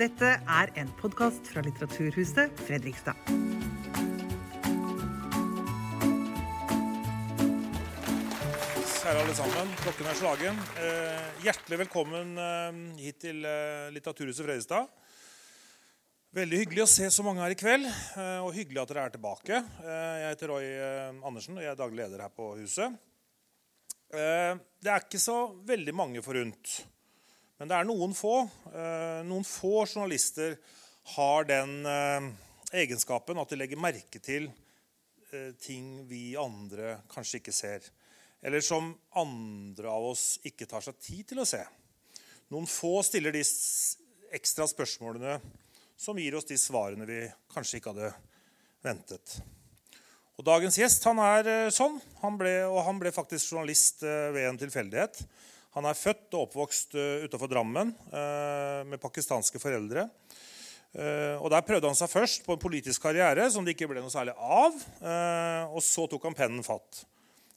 Dette er en podkast fra Litteraturhuset Fredrikstad. Kjære alle sammen, klokken er slagen. Eh, hjertelig velkommen eh, hit til eh, Litteraturhuset Fredrikstad. Veldig hyggelig å se så mange her i kveld, og hyggelig at dere er tilbake. Jeg heter Roy Andersen, og jeg er daglig leder her på huset. Det er ikke så veldig mange forunt, men det er noen få. Eh, noen få journalister har den eh, egenskapen at de legger merke til eh, ting vi andre kanskje ikke ser eller som andre av oss ikke tar seg tid til å se. Noen få stiller de ekstra spørsmålene som gir oss de svarene vi kanskje ikke hadde ventet. Og Dagens gjest han er sånn, han ble, og han ble faktisk journalist ved en tilfeldighet. Han er født og oppvokst uh, utafor Drammen eh, med pakistanske foreldre. Eh, og Der prøvde han seg først på en politisk karriere som det ikke ble noe særlig av. eh, og så tok han pennen fatt.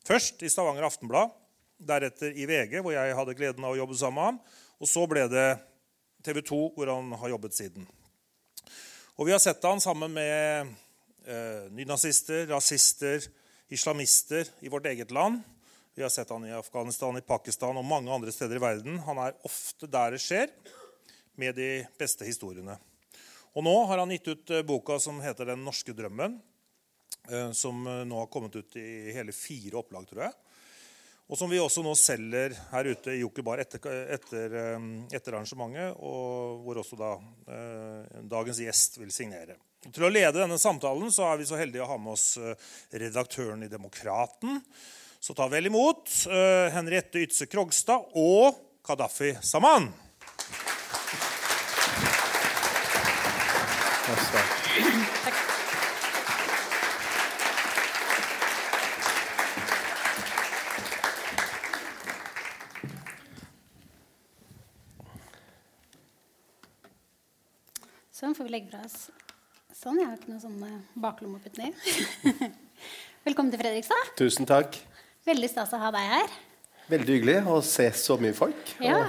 Først i Stavanger Aftenblad, deretter i VG, hvor jeg hadde gleden av å jobbe sammen med ham. Og så ble det TV 2, hvor han har jobbet siden. Og vi har sett han sammen med eh, nynazister, rasister, islamister i vårt eget land. Vi har sett han i Afghanistan, i Pakistan og mange andre steder i verden. Han er ofte der det skjer, med de beste historiene. Og nå har han gitt ut eh, boka som heter 'Den norske drømmen'. eh, Som eh, nå har kommet ut i hele fire opplag, tror jeg. Og som vi også nå selger her ute i Joker Bar etter, etter, etter arrangementet. Og hvor også da dagens gjest vil signere. Til å lede denne samtalen så er vi så heldige å ha med oss redaktøren i Demokraten. Så ta vel imot uh, Henriette Ytse Krogstad og Kadafi Saman. Sånn får vi legge fra oss. Sånn, jeg har ikke noe sånn eh, baklomme å putte ned. i. Velkommen til Fredrikstad. Tusen takk. Veldig stas å ha deg her. Veldig hyggelig å se så mye folk. Ja.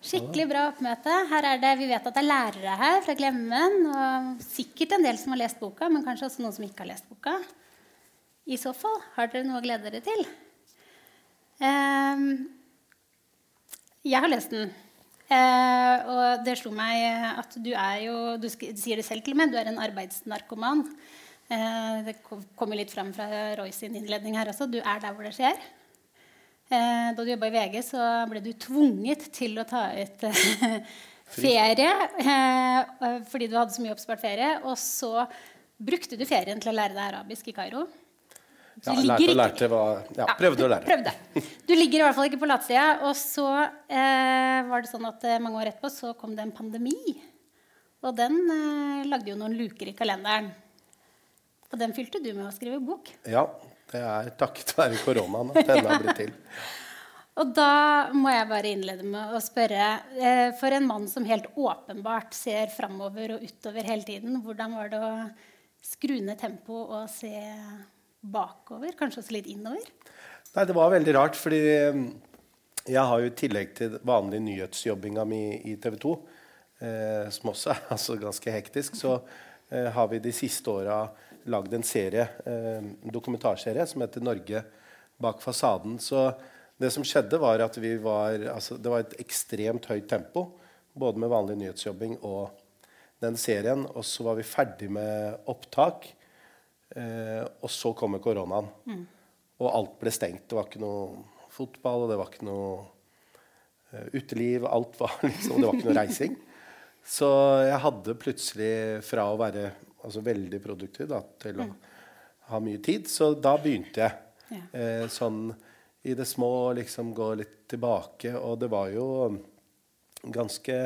Skikkelig bra oppmøte. Her er det, Vi vet at det er lærere her fra Glemmen. Og sikkert en del som har lest boka, men kanskje også noen som ikke har lest boka. I så fall, har dere noe å glede dere til? Ehm, jeg har lest den. Eh, og det slo meg at du er jo Du sier det selv, til med. Du er en arbeidsnarkoman. Eh, det kom- kommer litt frem fra Roy sin innledning her også. Du er der hvor det skjer. Eh, da du jobba i VG, så ble du tvunget til å ta ut eh, ferie eh, fordi du hadde så mye oppspart ferie. Og så brukte du ferien til å lære deg arabisk i Kairo. Ja, lærte og lærte hva Ja, prøvde å lære. Prøvde. Du ligger i hvert fall ikke på latsida. Og så eh, var det sånn at mange år etterpå så kom det en pandemi. Og den eh, lagde jo noen luker i kalenderen. Og den fylte du med å skrive bok. Ja, det er takket være koronaen at denne har blitt til. Og da må jeg bare innlede med å spørre eh, For en mann som helt åpenbart ser framover og utover hele tiden, hvordan var det å skru ned tempoet og se bakover? Kanskje også litt innover? Nei, det var veldig rart, fordi eh, jeg har jo i tillegg til vanlig nyhetsjobbinga mi i TV 2, eh, som også er altså ganske hektisk, så eh, har vi de siste åra lagd en serie, eh, dokumentarserie som heter 'Norge bak fasaden'. Så det som skjedde, var at vi var altså, Det var et ekstremt høyt tempo, både med vanlig nyhetsjobbing og den serien. Og så var vi ferdig med opptak, eh, og så kommer koronaen. Og alt ble stengt. Det var ikke noe fotball, og det var ikke noe eh, uteliv. Alt var liksom, Det var ikke noe reising. Så jeg hadde plutselig fra å være altså, veldig produktiv da, til å ha mye tid. Så da begynte jeg. Ja. Eh, sånn i det små liksom gå litt tilbake. Og det var jo ganske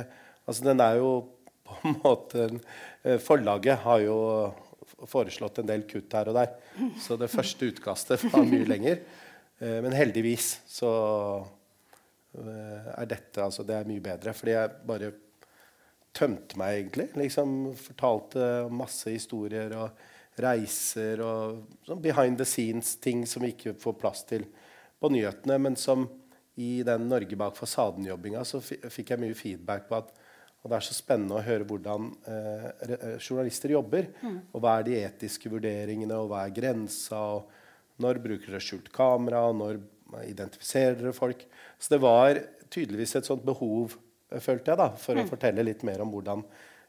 Altså, den er jo på en måte eh, Forlaget har jo foreslått en del kutt her og der. Så det første utkastet var mye lenger. Eh, Men heldigvis så eh, er dette altså Det er mye bedre. Fordi jeg bare tømte meg, egentlig. Liksom Fortalte masse historier og reiser og sånn behind the scenes-ting som vi ikke får plass til på nyhetene, men som i den Norge bak fasaden-jobbinga så fikk jeg mye feedback på at Og det er så spennende å høre hvordan eh, journalister jobber. Og hva er de etiske vurderingene, og hva er grensa, og når bruker dere skjult kamera, og når identifiserer dere folk. Så det var tydeligvis et sånt behov, eh, følte jeg, da, for å fortelle litt mer om hvordan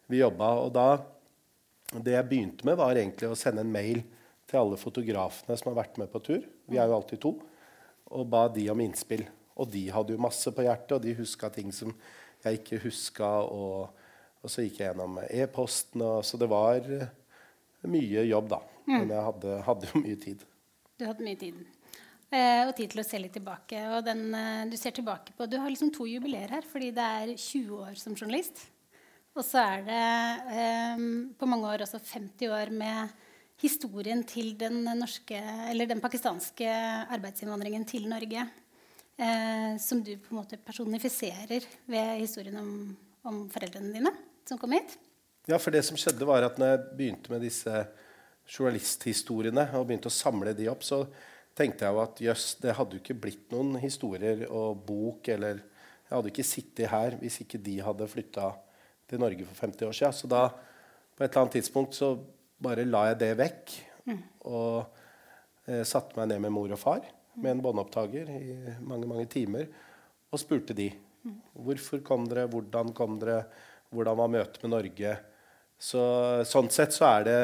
vi jobba. Og da det jeg begynte med, var egentlig å sende en mail til alle fotografene som har vært med på tur. Vi er jo alltid to. Og ba de om innspill. Og de hadde jo masse på hjertet, og de huska ting som jeg ikke huska. Og, og så gikk jeg gjennom e-posten. og- Så det var eh, mye jobb, da. Men jeg hadde, hadde jo mye tid. Du hadde mye tid. Eh, og tid til å se litt tilbake. Og den, eh, du ser tilbake på Du har liksom to jubileer her, fordi det er 20 år som journalist. Og så er det eh, på mange år også 50 år med historien til den norske Eller den pakistanske arbeidsinnvandringen til Norge. Eh, som du på en måte personifiserer ved historien om, om foreldrene dine som kom hit. Ja, for det som skjedde var at når jeg begynte med disse journalisthistoriene og begynte å samle de opp, så tenkte jeg jo at jøss, det hadde jo ikke blitt noen historier og bok eller Jeg hadde ikke sittet her hvis ikke de hadde flytta til Norge for 50 år siden. Så da, på et eller annet tidspunkt, så bare la jeg det vekk. Og eh, satte meg ned med mor og far med en båndopptaker i mange, mange timer og spurte de. Hvorfor kom dere? Hvordan kom dere? Hvordan var møtet med Norge? Så, sånn sett så er det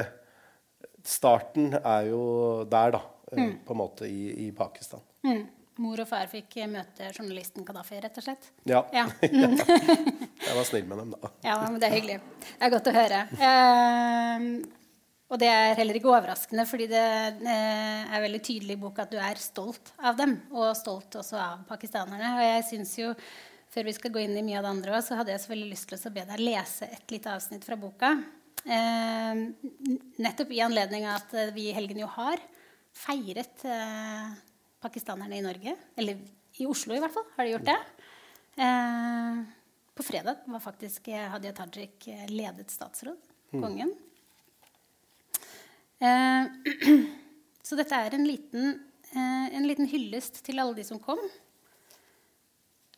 Starten er jo der, da. Eh, På en måte i, i Pakistan. Mm. Mor og far fikk eh, møte journalisten Gaddafi, rett og slett. Ja. Ja. Jeg var snill med dem, da. Ja, men Det er hyggelig. Det er godt å høre. Eh, og det er heller ikke overraskende, fordi det eh, er veldig tydelig i boka at du er stolt av dem, og stolt også av pakistanerne. Og jeg synes jo, før vi skal gå inn i mye av det andre så hadde jeg selvfølgelig lyst til å be deg lese et lite avsnitt fra boka. Eh, nettopp i anledning av at vi i helgen jo har feiret eh, pakistanerne i Norge. Eller i Oslo, i hvert fall. Har de gjort det? Eh, på fredag var faktisk eh, Hadia Tajik eh, ledet statsråd. Kongen. Eh, så dette er en liten, eh, en liten hyllest til alle de som kom.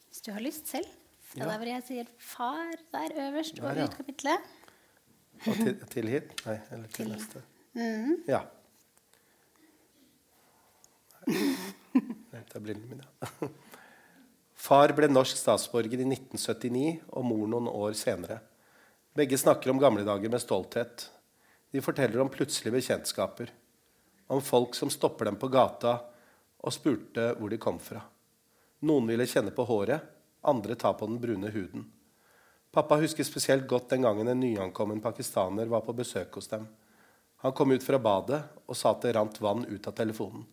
Hvis du har lyst selv. Fra Ja. der hvor jeg sier 'far' der øverst Der, over ja. kapitlet. Og til, til hit? Nei, eller til Til- neste. Mm. Ja. Vent, jeg mine. ja. Far ble norsk statsborger i 1979 og mor noen år senere. Begge snakker om gamle dager med stolthet. De forteller om plutselige bekjentskaper. Om folk som stopper dem på gata og spurte hvor de kom fra. Noen ville kjenne på håret, andre ta på den brune huden. Pappa husker spesielt godt den gangen en nyankommen pakistaner var på besøk hos dem. Han kom ut fra badet og sa at det rant vann ut av telefonen.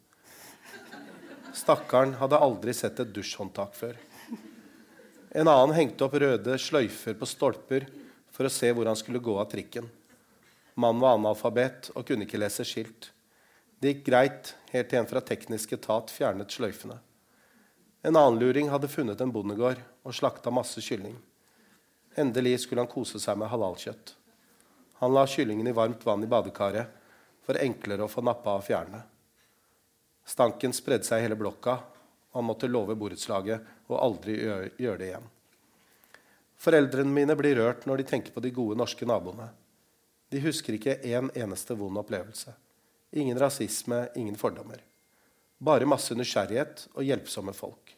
Stakkaren hadde aldri sett et dusjhåndtak før. En annen hengte opp røde sløyfer på stolper for å se hvor han skulle gå av trikken. Mannen var analfabet og kunne ikke lese skilt. Det gikk greit helt til en fra teknisk etat fjernet sløyfene. En annen luring hadde funnet en bondegård og slakta masse kylling. Endelig skulle han kose seg med halalkjøtt. Han la kyllingen i varmt vann i badekaret for enklere å få nappa av fjærene. Stanken spredde seg i hele blokka, han måtte love borettslaget å aldri gjøre det igjen. Foreldrene mine blir rørt når de tenker på de gode norske naboene. De husker ikke en eneste vond opplevelse. Ingen rasisme, ingen fordommer. Bare masse nysgjerrighet og hjelpsomme folk.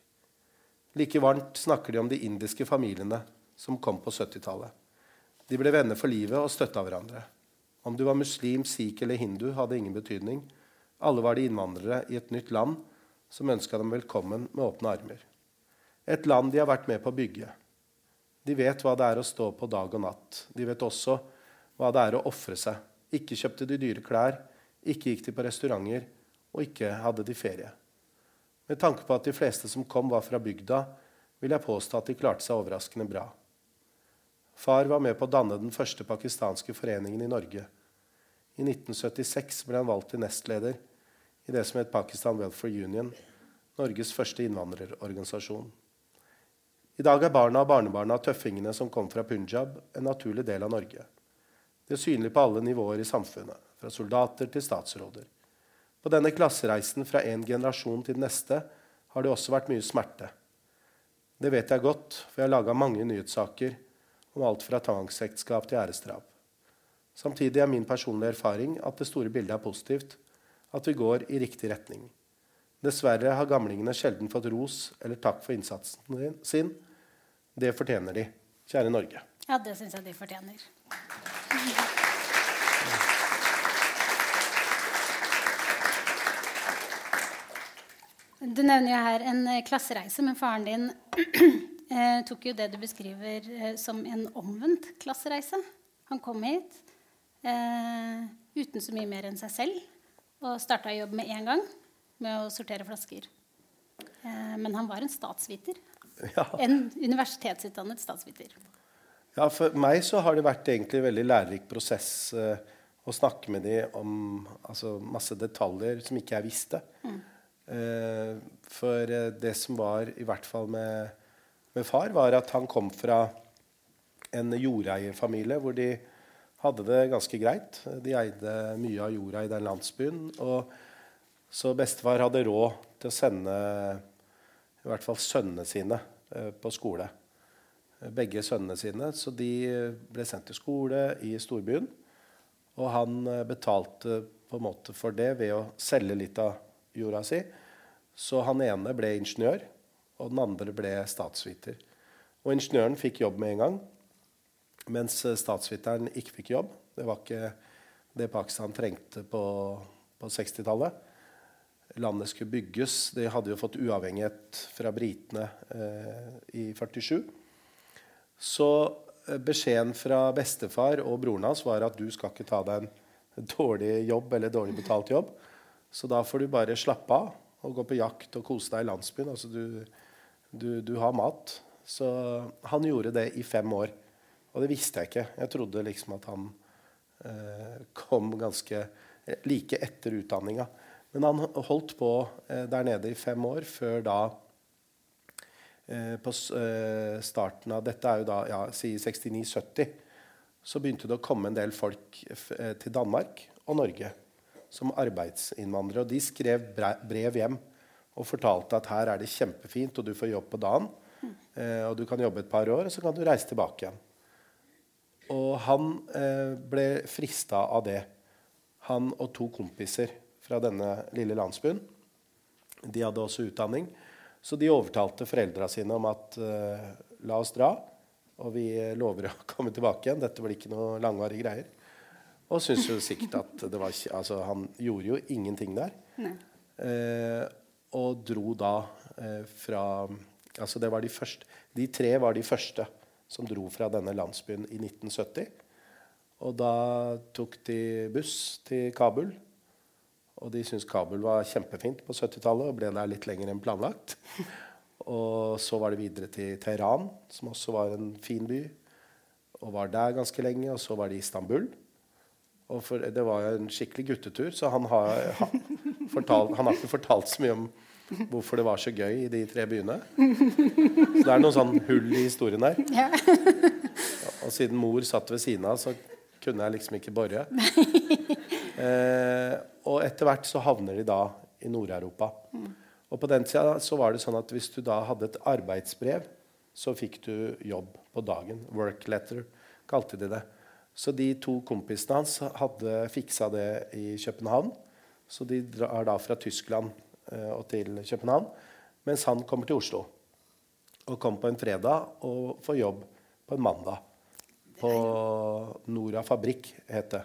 Like varmt snakker de om de indiske familiene som kom på 70-tallet. De ble venner for livet og støtta hverandre. Om du var muslim, sikh eller hindu, hadde ingen betydning. Alle var de innvandrere i et nytt land som ønska dem velkommen med åpne armer. Et land de har vært med på å bygge. De vet hva det er å stå på dag og natt. De vet også hva det er å ofre seg. Ikke kjøpte de dyre klær, ikke gikk de på restauranter, og ikke hadde de ferie. Med tanke på at de fleste som kom, var fra bygda, vil jeg påstå at de klarte seg overraskende bra. Far var med på å danne den første pakistanske foreningen i Norge. I 1976 ble han valgt til nestleder i det som het Pakistan Welfare Union, Norges første innvandrerorganisasjon. I dag er barna og barnebarna av tøffingene som kom fra Punjab, en naturlig del av Norge. Det er synlig på alle nivåer i samfunnet, fra soldater til statsråder. På denne klassereisen fra en generasjon til den neste har det også vært mye smerte. Det vet jeg godt, for jeg har laga mange nyhetssaker om alt fra tvangsekteskap til æresdrap. Samtidig er min personlige erfaring at det store bildet er positivt, at vi går i riktig retning. Dessverre har gamlingene sjelden fått ros eller takk for innsatsen sin. Det fortjener de. Kjære Norge. Ja, det syns jeg de fortjener. Du nevner jo her en eh, klassereise, men faren din eh, tok jo det du beskriver eh, som en omvendt klassereise. Han kom hit uten så mye mer enn seg selv og starta jobb med en gang med å sortere flasker. Eh, men han var en statsviter. Ja. En universitetsutdannet statsviter. Ja, For meg så har det vært egentlig en veldig lærerik prosess eh, å snakke med dem om altså, masse detaljer som ikke jeg visste. Eh, for det som var, i hvert fall med, med far, var at han kom fra en jordeierfamilie hvor de hadde det ganske greit. De eide mye av jorda i den landsbyen. Og så bestefar hadde råd til å sende i hvert fall sønnene sine eh, på skole. Begge sønnene sine. Så de ble sendt til skole i storbyen. Og han eh, betalte på en måte for det ved å selge litt av jorda si. Så han ene ble ingeniør, og den andre ble statsviter. Og ingeniøren fikk jobb med en gang, mens eh, statsviteren ikke fikk jobb. Det var ikke det Pakistan trengte på, på 60-tallet. Landet skulle bygges. De hadde jo fått uavhengighet fra britene eh, i 47. Så eh, beskjeden fra bestefar og broren hans var at du skal ikke ta deg en dårlig jobb eller dårlig betalt jobb. Så da får du bare slappe av og gå på jakt og kose deg i landsbyen. Altså du, du, du har mat. Så han gjorde det i fem år. Og det visste jeg ikke. Jeg trodde liksom at han eh, kom ganske like etter utdanninga. Men han holdt på eh, der nede i fem år før da eh, På eh, starten av Dette er jo da ja, si 69-70. Så begynte det å komme en del folk eh, til Danmark og Norge som arbeidsinnvandrere. Og de skrev brev hjem og fortalte at her er det kjempefint, og du får jobb på dagen. Eh, og du kan jobbe et par år, og så kan du reise tilbake igjen. Og han eh, ble frista av det. Han og to kompiser fra denne lille landsbyen. De hadde også utdanning. Så de overtalte foreldra sine om at eh, la oss dra. Og vi lover å komme tilbake igjen. Dette blir ikke noe langvarige greier. Og syns jo sikkert at det var Altså, han gjorde jo ingenting der. Eh, og dro da eh, fra Altså, det var de første De tre var de første som dro fra denne landsbyen i 1970. Og da tok de buss til Kabul. Og de syntes Kabul var kjempefint på 70-tallet og ble der litt lenger enn planlagt. Og så var det videre til Teheran, som også var en fin by. Og var der ganske lenge. Og så var det Istanbul. Og for, det var en skikkelig guttetur, så han har, han, fortalt, han har ikke fortalt så mye om hvorfor det var så gøy i de tre byene. Så det er noen sånn hull i historien der. Ja. Og siden mor satt ved siden av, så kunne jeg liksom ikke bore. Eh, og etter hvert så havner de da i Nord-Europa. Og på den tida så var det sånn at hvis du da hadde et arbeidsbrev, så fikk du jobb på dagen. Work letter kalte de det. Så de to kompisene hans hadde fiksa det i København. Så de drar da fra Tyskland og til København. Mens han kommer til Oslo. Og kommer på en fredag og får jobb på en mandag. På Nora fabrikk, het det.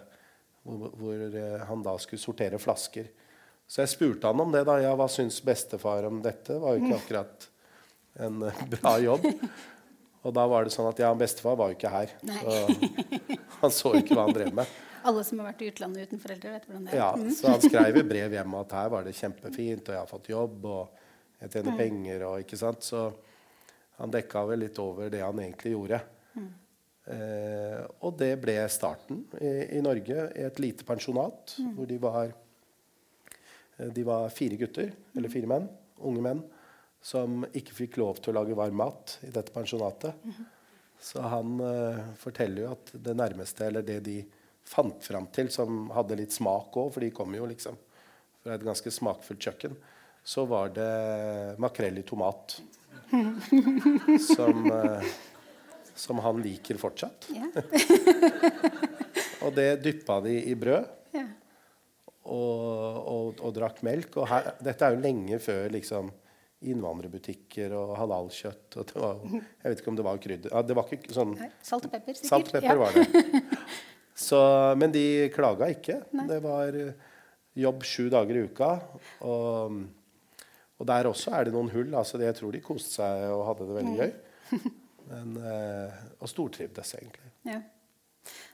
Hvor, hvor eh, han da skulle sortere flasker. Så jeg spurte han om det. da, ja, Hva syns bestefar om dette? Det var jo ikke akkurat en eh, bra jobb. Og da var det sånn at ja, bestefar var jo ikke her. Så han så ikke hva han drev med. Alle som har vært i utlandet uten foreldre, vet hvordan det er. Ja, mm. Så han skrev i brev hjemme at her var det kjempefint, og jeg har fått jobb, og jeg tjener mm. penger, og ikke sant. Så han dekka vel litt over det han egentlig gjorde. Mm. Eh, og det ble starten i, i, Norge, i et lite pensjonat mm. hvor de var eh, De var fire gutter, eller fire menn, unge menn som ikke fikk lov til å lage varm mat i dette pensjonatet. Mm. Så han eh, forteller jo at det nærmeste, eller det de fant fram til, som hadde litt smak òg, for de kom jo liksom fra et ganske smakfullt kjøkken, så var det makrell i tomat. som, uh, som han liker fortsatt. Og det dyppa de i brød og, og, og drakk melk. Og her, dette er jo lenge før liksom, innvandrerbutikker og halalkjøtt. Og det var, jeg vet ikke om det var krydder ja, Det var ikke sånn Nei, Salt og pepper, sikkert. Salt og pepper ja. var det. Så, men de klaga ikke. Det var eh, jobb sju dager i uka. Og, og der også er det noen hull. Altså, jeg tror de koste seg og hadde det veldig gøy. Men, eh, og stortrivdes, egentlig. Ja.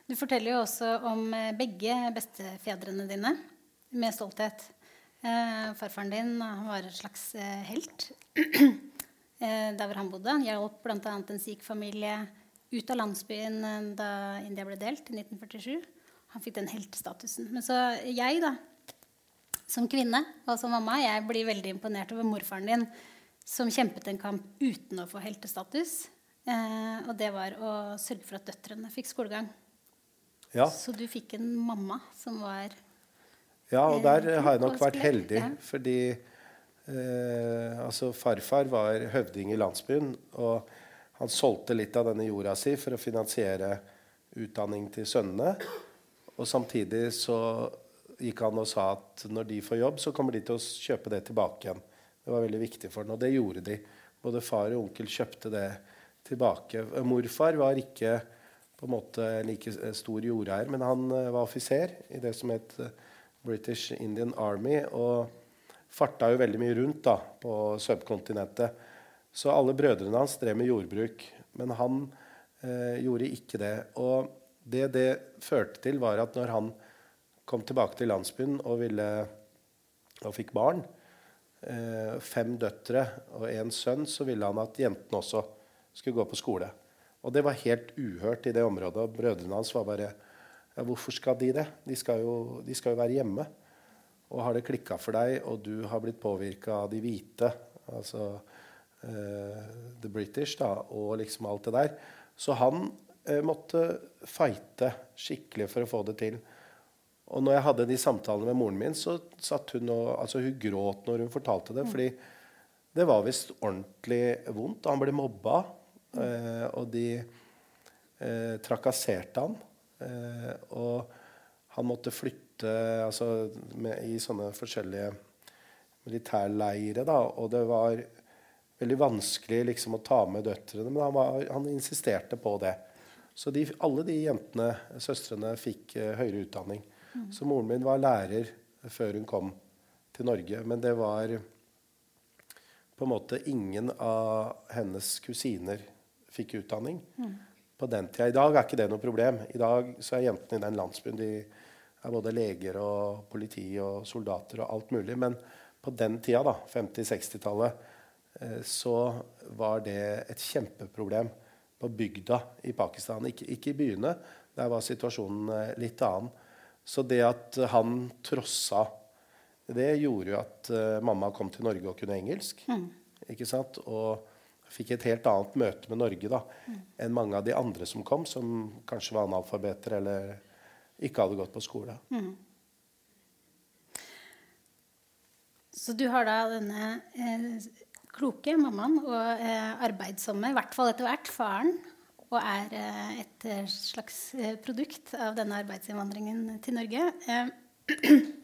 Du forteller jo også om eh, begge bestefedrene dine med stolthet. Eh, farfaren din han var et slags helt eh, der hvor han bodde. Han hjalp bl.a. en sikh-familie ut av landsbyen eh, da India ble delt i 1947. Han fikk den heltestatusen. Men så jeg, da, som kvinne og som mamma, jeg blir veldig imponert over morfaren din, som kjempet en kamp uten å få heltestatus. Eh, og det var å sørge for at døtrene fikk skolegang. Ja. Så du fikk en mamma som var Ja, og der Eh, har jeg nok vært heldig. ja. Fordi eh, altså farfar var høvding i landsbyen. Og han solgte litt av denne jorda si for å finansiere utdanning til sønnene. Og samtidig så gikk han og sa at når de får jobb, så kommer de til å kjøpe det tilbake igjen. Det var veldig viktig for ham, og det gjorde de. Både far og onkel kjøpte det tilbake. Morfar var ikke på en måte like stor jordeier, men han eh, var offiser i det som het eh, British Indian Army, og farta jo veldig mye rundt da, på subkontinentet. Så alle brødrene hans drev med jordbruk, men han eh, gjorde ikke det. Og det det førte til, var at når han kom tilbake til landsbyen og, ville, og fikk barn, eh, fem døtre og en sønn, så ville han at jentene også skulle gå på skole. Og det var helt uhørt i det området. Og brødrene hans var bare ja, Hvorfor skal de det? De skal jo, de skal jo være hjemme. Og har det klikka for deg, og du har blitt påvirka av de hvite, altså the British, da, og liksom alt det der Så han eh, måtte fighte skikkelig for å få det til. Og når jeg hadde de samtalene med moren min, så satt hun og altså hun gråt når hun fortalte det. fordi det var visst ordentlig vondt. Han ble mobba, eh, og de eh, trakasserte han. Eh, og han måtte flytte altså, med, i sånne forskjellige militærleire. Da, og det var veldig vanskelig liksom, å ta med døtrene, men han, var, han insisterte på det. Så de, alle de jentene, søstrene, fikk eh, høyere utdanning. Så moren min var lærer før hun kom til Norge. Men det var på en måte ingen av hennes kusiner fikk utdanning på den tida. I dag er ikke det noe problem. I dag så er jentene i den landsbyen de er både leger og politi og soldater og alt mulig. Men på den tida, da, 50-60-tallet, eh, så var det et kjempeproblem på bygda i Pakistan. Ikke, ikke i byene. Der var situasjonen eh, litt annen. Så det at han trossa det gjorde jo at eh, mamma kom til Norge og kunne engelsk. Ikke sant? Og fikk et helt annet møte med Norge da, enn mange av de andre som kom, som kanskje var analfabeter eller ikke hadde gått på skole. Så du har da denne eh, kloke mammaen og eh, arbeidsomme, i hvert fall etter hvert, faren. Og er eh, et eh, slags produkt av denne arbeidsinnvandringen til Norge.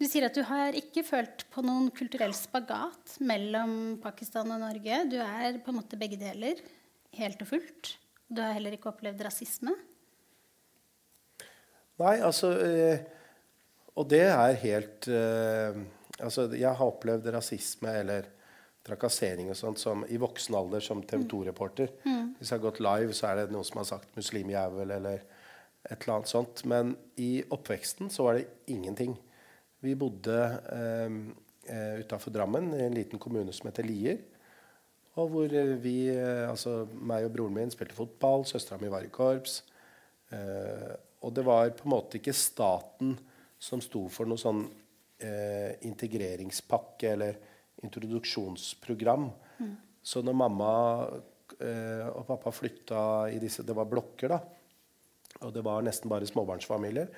Du sier at du har ikke følt på noen kulturell spagat mellom Pakistan og Norge. Du er på en måte begge deler, helt og fullt. Du har heller ikke opplevd rasisme. Nei, altså Og det er helt Altså, jeg har opplevd rasisme eller trakassering og sånt som, i voksen alder som TV 2-reporter. Hvis jeg har gått live, så er det noen som har sagt 'muslimjævel' eller et eller annet sånt. Men i oppveksten så var det ingenting. Vi bodde eh, eh, utafor Drammen, i en liten kommune som heter Lier. Og hvor eh, vi, eh, altså meg og broren min, spilte fotball. Søstera mi var i korps. Eh, og det var på en måte ikke staten som sto for noe sånn eh, integreringspakke eller introduksjonsprogram. Så når mamma eh, og pappa flytta i disse Det var blokker, da. Og det var nesten bare småbarnsfamilier.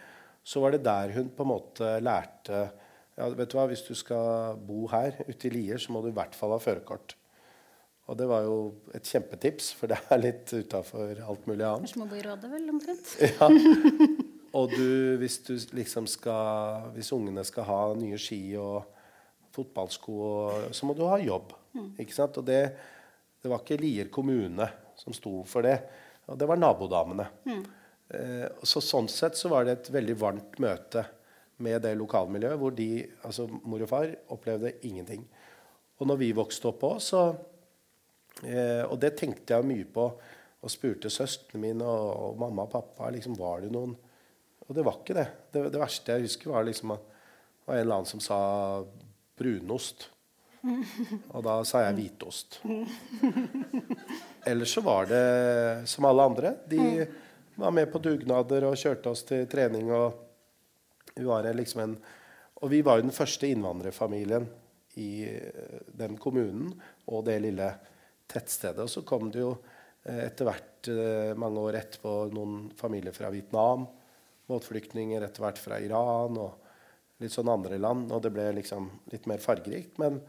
Så var det der hun på en måte lærte ja, vet du hva, Hvis du skal bo her ute i Lier, så må du i hvert fall ha førerkort. Og det var jo et kjempetips, for det er litt utafor alt mulig annet. Kanskje må bo i rådet, vel, omtrent. Ja. Og du, hvis du liksom skal Hvis ungene skal ha nye ski og fotballsko, og, så må du ha jobb. Ikke sant? Og det, det var ikke Lier kommune som sto for det. Og det var nabodamene. Eh, så sånn sett så var det et veldig varmt møte med det lokalmiljøet, hvor de, altså mor og far, opplevde ingenting. Og når vi vokste opp òg, så eh, Og det tenkte jeg mye på og spurte søstrene mine og, og mamma og pappa liksom, var det noen Og det var ikke det. Det, det verste jeg husker, var liksom at det var en eller annen som sa brunost. Og da sa jeg hvitost. Ellers så var det som alle andre. De var med på dugnader og kjørte oss til trening. Og vi var liksom en Og vi var jo den første innvandrerfamilien i eh, den kommunen og det lille tettstedet. Og så kom det jo eh, etter hvert, eh, mange år etterpå, noen familier fra Vietnam. Båtflyktninger etter hvert fra Iran og litt sånn andre land. Og det ble liksom litt mer fargerikt. Men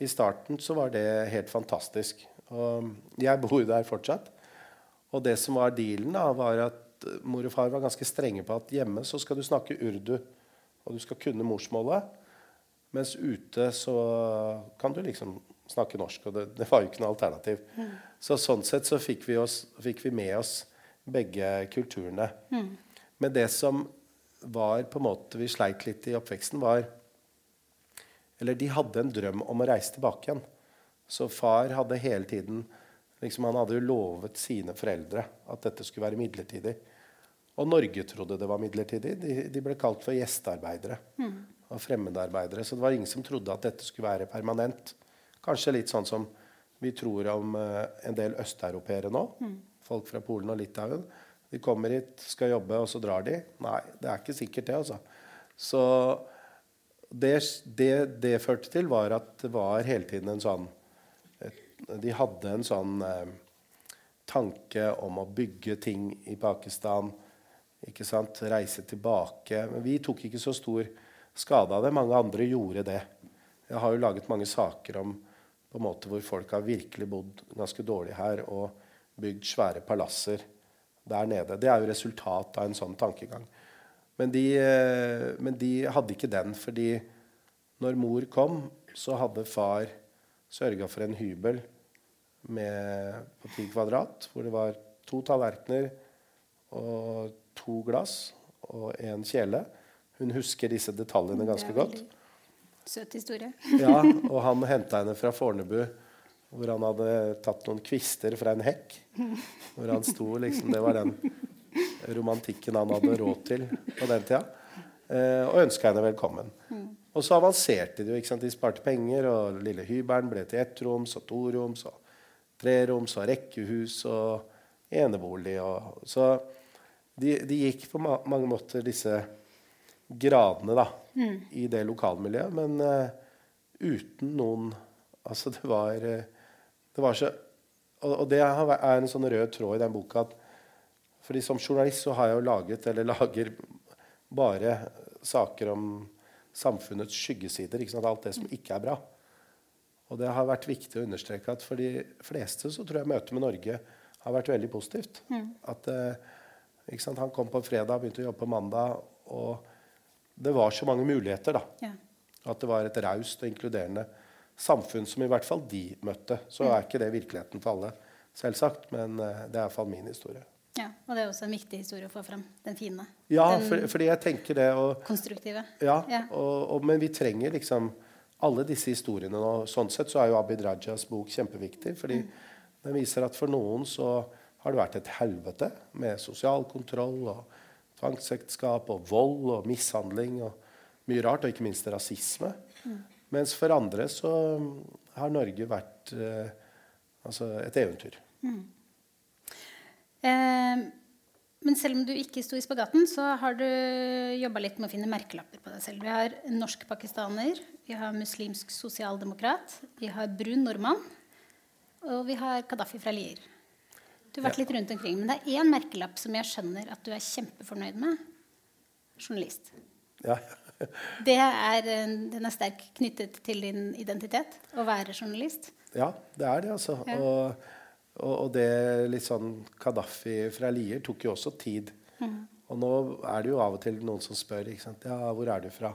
i starten så var det helt fantastisk. Og jeg bor der fortsatt. Og det som var dealen, da, var at mor og far var ganske strenge på at hjemme så skal du snakke urdu, og du skal kunne morsmålet. Mens ute så kan du liksom snakke norsk, og det, det var jo ikke noe alternativ. Så sånn sett så fikk vi, oss, fikk vi med oss begge kulturene. Men det som var på en måte vi sleit litt i oppveksten, var Eller de hadde en drøm om å reise tilbake igjen. Så far hadde hele tiden liksom, Han hadde jo lovet sine foreldre at dette skulle være midlertidig. Og Norge trodde det var midlertidig. De, de ble kalt for gjestearbeidere. Og fremmedarbeidere. Så det var ingen som trodde at dette skulle være permanent. Kanskje litt sånn som vi tror om uh, en del østeuropeere nå. Folk fra Polen og Litauen. De kommer hit, skal jobbe, og så drar de. Nei, det er ikke sikkert, det. altså. Så det, det det førte til, var at det var hele tiden en sånn De hadde en sånn eh, tanke om å bygge ting i Pakistan. ikke sant, Reise tilbake. Men vi tok ikke så stor skade av det. Mange andre gjorde det. Jeg har jo laget mange saker om på en måte hvor folk har virkelig bodd ganske dårlig her og bygd svære palasser der nede. Det er jo resultat av en sånn tankegang. Men de, eh, men de hadde ikke den, fordi når mor kom, så hadde far sørga for en hybel med, på 10 kvadrat, hvor det var to tallerkener og to glass og en kjele. Hun husker disse detaljene ganske Det er godt. Søt historie. Ja, og han henta henne fra Fornebu, hvor han hadde tatt noen kvister fra en hekk. Hvor han sto liksom Det var den romantikken han hadde råd til på den tida. Eh, og ønska henne velkommen. Og så avanserte de jo. De sparte penger, og lille hybelen ble til ettroms og toroms og treroms og rekkehus og enebolig. Og, så de, de gikk på ma mange måter disse gradene da, i det lokalmiljøet, men uh, uten noen Altså, det var, eh, det var så og, det er en sånn rød tråd i den boka at fordi som journalist så har jeg jo laget, eller lager, bare saker om samfunnets skyggesider. Ikke sant? Alt det som ikke er bra. Og det har vært viktig å understreke at for de fleste så tror jeg møtet med Norge har vært veldig positivt. At eh, ikke sant? Han kom på fredag, begynte å jobbe på mandag, og det var så mange muligheter. da. Ja. At det var et raust og inkluderende samfunn som i hvert fall de møtte. Så er ikke det virkeligheten for alle, selvsagt, men eh, det er iallfall min historie. ja. Og det er også en viktig historie å få fram. Den fine. Ja, den for, fordi jeg tenker det og, konstruktive. ja, Ja. Og, og, Men vi trenger liksom alle disse historiene. Og sånn sett så er jo Abid Rajas bok kjempeviktig. fordi den viser at for noen så har det vært et helvete med sosial kontroll og tvangsekteskap og vold og mishandling og mye rart, og ikke minst rasisme. Mens for andre så har Norge vært eh, altså et eventyr. Eh, men selv om du ikke sto i spagaten, så har du jobba litt med å finne merkelapper på deg selv. Vi har en norsk pakistaner, vi har muslimsk sosialdemokrat, vi har brun nordmann, og vi har Gaddafi fra Lier. Du har vært litt rundt omkring, Men det er én merkelapp som jeg skjønner at du er kjempefornøyd med. Journalist. Ja, Ja. Det er, eh, den er sterkt knyttet til din identitet, å være journalist. Ja, det er det, altså. Ja. Og, og, og det litt sånn Kadafi fra Lier tok jo også tid. Mm. Og nå er det jo av og til noen som spør ikke sant? Ja, hvor er du fra?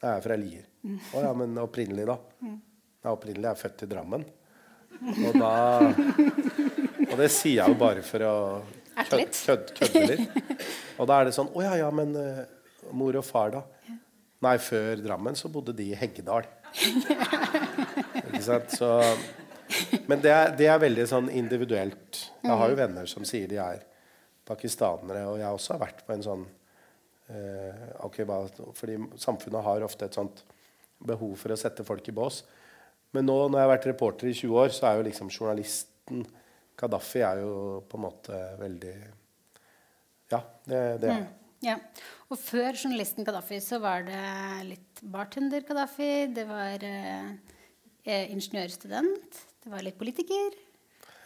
Jeg er fra Lier. Mm. Å ja, men opprinnelig, da? Ja, opprinnelig er jeg født i Drammen. Og da Og det sier jeg jo bare for å Erte kød, kød, kødde litt. Og da er det sånn Å ja, ja, men uh, mor og far, da? Nei, før Drammen så bodde de i Heggedal. Ikke sant? Så, men det er, det er veldig sånn individuelt. Jeg har jo venner som sier de er pakistanere, og jeg også har vært på en sånn eh, okay, Fordi samfunnet har ofte et sånt behov for å sette folk i bås. Men nå når jeg har vært reporter i 20 år, så er jo liksom journalisten Kadafi er jo på en måte veldig Ja, det, det er Ja. Og før journalisten Gaddafi så var det litt bartender Gaddafi, det var eh, eh, ingeniørstudent, det var litt politiker.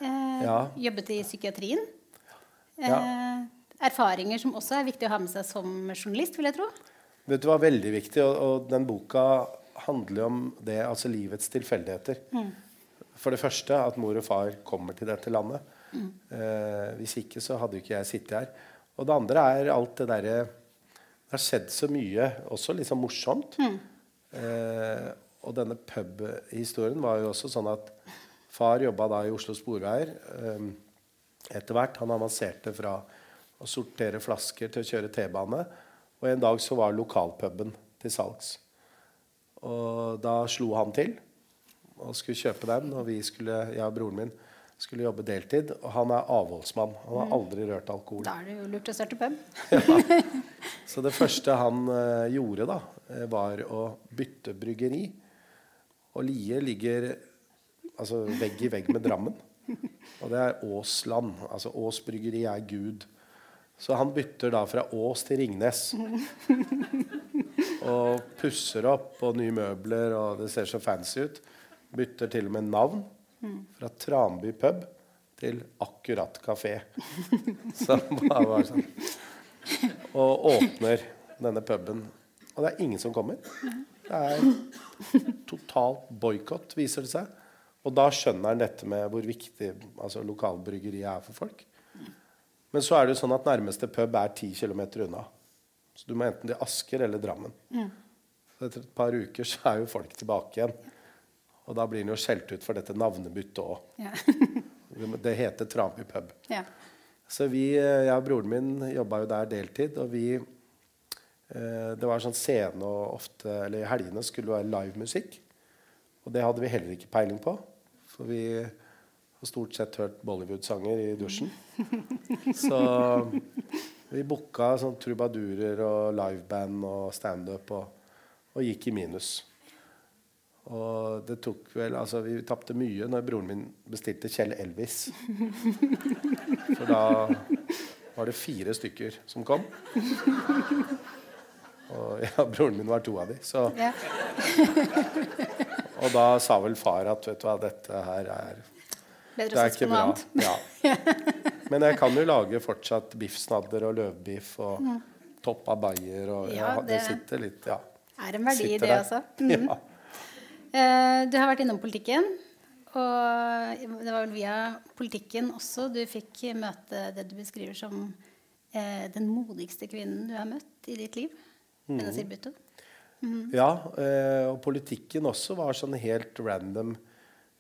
Eh, Ja. Jobbet i psykiatrien. Eh, Ja. Erfaringer som også er viktig å ha med seg som journalist, vil jeg tro. Vet du hva, veldig viktig, og, og den boka handler om det, altså livets tilfeldigheter. For det første at mor og far kommer til dette landet. Eh, hvis ikke så hadde jo ikke jeg sittet her. Og det andre er alt det derre Det har skjedd så mye, også litt sånn morsomt. Eh, og denne pub-historien var jo også sånn at far jobba da i Oslo Sporveier. Eh, etter hvert. Han avanserte fra å sortere flasker til å kjøre T-bane. Og en dag så var lokalpuben til salgs. Og da slo han til og skulle kjøpe den. Og vi skulle, jeg og broren min skulle jobbe deltid. Og han er avholdsmann. Han har aldri rørt alkohol. Da er det jo lurt å starte pub. Så det første han uh, gjorde, da, eh, var å bytte bryggeri. Og Lie ligger altså, vegg i vegg med Drammen. Og det er Åsland. Altså Ås bryggeri er Gud. Så han bytter da fra Ås til Ringnes. Og pusser opp og nye møbler, og det ser så fancy ut. Bytter til og med navn. Fra Tranby pub til Akkurat kafé. Som bare var sånn og åpner denne puben. Og det er ingen som kommer. Det er totalt boikott, viser det seg. Og da skjønner han dette med hvor viktig altså, lokalbryggeriet er for folk. Men så er det jo sånn at nærmeste pub er ti km unna. Så du må enten til Asker eller Drammen. Så etter et par uker så er jo folk tilbake igjen. Og da blir han jo skjelt ut for dette navnebyttet òg. Ja. Det heter Trami pub. ja. Så vi, eh, jeg og broren min jobba jo der deltid, og vi eh, Det var sånn scene og ofte Eller i helgene skulle det være livemusikk. Og det hadde vi heller ikke peiling på. For vi har stort sett hørt Bollywood-sanger i dusjen. Så vi booka sånn trubadurer og liveband og standup og, og gikk i minus. Og det tok vel Altså, vi tapte mye når broren min bestilte Kjell Elvis. For da var det fire stykker som kom. Og ja, broren min var to av de. Så, Ja. og da sa vel far at vet du hva, dette her er Bedre Det er ikke bra. Ja. Men jeg kan jo lage fortsatt biffsnadder og løvbiff og topp av bayer og ja, det, sitter litt Ja. Er en verdi i det også. Mm. Ja. Eh, Du har vært innom politikken. Og det var vel via politikken også du fikk møte det du beskriver som eh, den modigste kvinnen du har møtt i ditt liv. Mm. Benazir Bhutto. Ja, eh, og politikken også var sånn helt random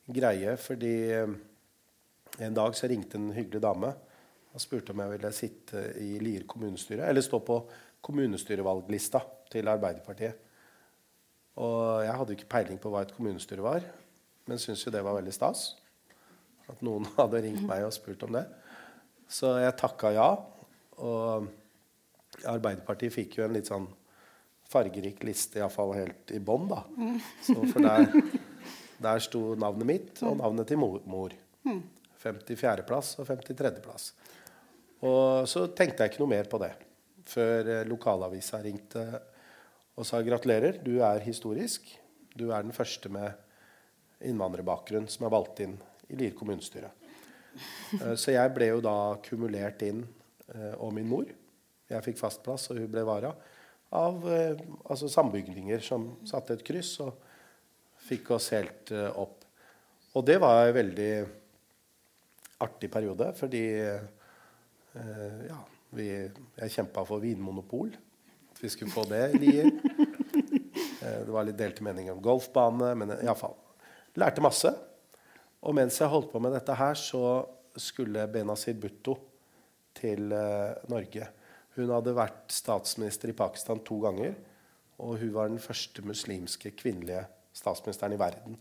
greie. Fordi en dag så ringte en hyggelig dame og spurte om jeg ville sitte i Lier kommunestyre. Eller stå på kommunestyrevalglista til Arbeiderpartiet. Og jeg hadde jo ikke peiling på hva et kommunestyre var, men syntes jo det var veldig stas. At noen hadde ringt meg og spurt om det. Så jeg takka ja. Og Arbeiderpartiet fikk jo en litt sånn fargerik liste, iallfall helt i bånn, da. Så for der, der sto navnet mitt og navnet til mor. mor. 54.-plass og 53.-plass. Og så tenkte jeg ikke noe mer på det før eh, lokalavisa ringte og sa gratulerer, du er historisk. Du er den første med innvandrerbakgrunn som er valgt inn i Lier kommunestyre. Eh, Så jeg ble jo da kumulert inn, eh, og min mor. Jeg fikk fast plass, og hun ble vara. Av eh, altså sambygdinger som satte et kryss og fikk oss helt opp. Og det var en veldig artig periode, fordi ja, vi, jeg kjempa for vinmonopol. Vi skulle få det i Lier. Eh, det var litt delte meninger om golfbane, men iallfall. Lærte masse. Og mens jeg holdt på med dette her, så skulle Benazir Bhutto til eh, Norge. Hun hadde vært statsminister i Pakistan to ganger. Og hun var den første muslimske kvinnelige statsministeren i verden.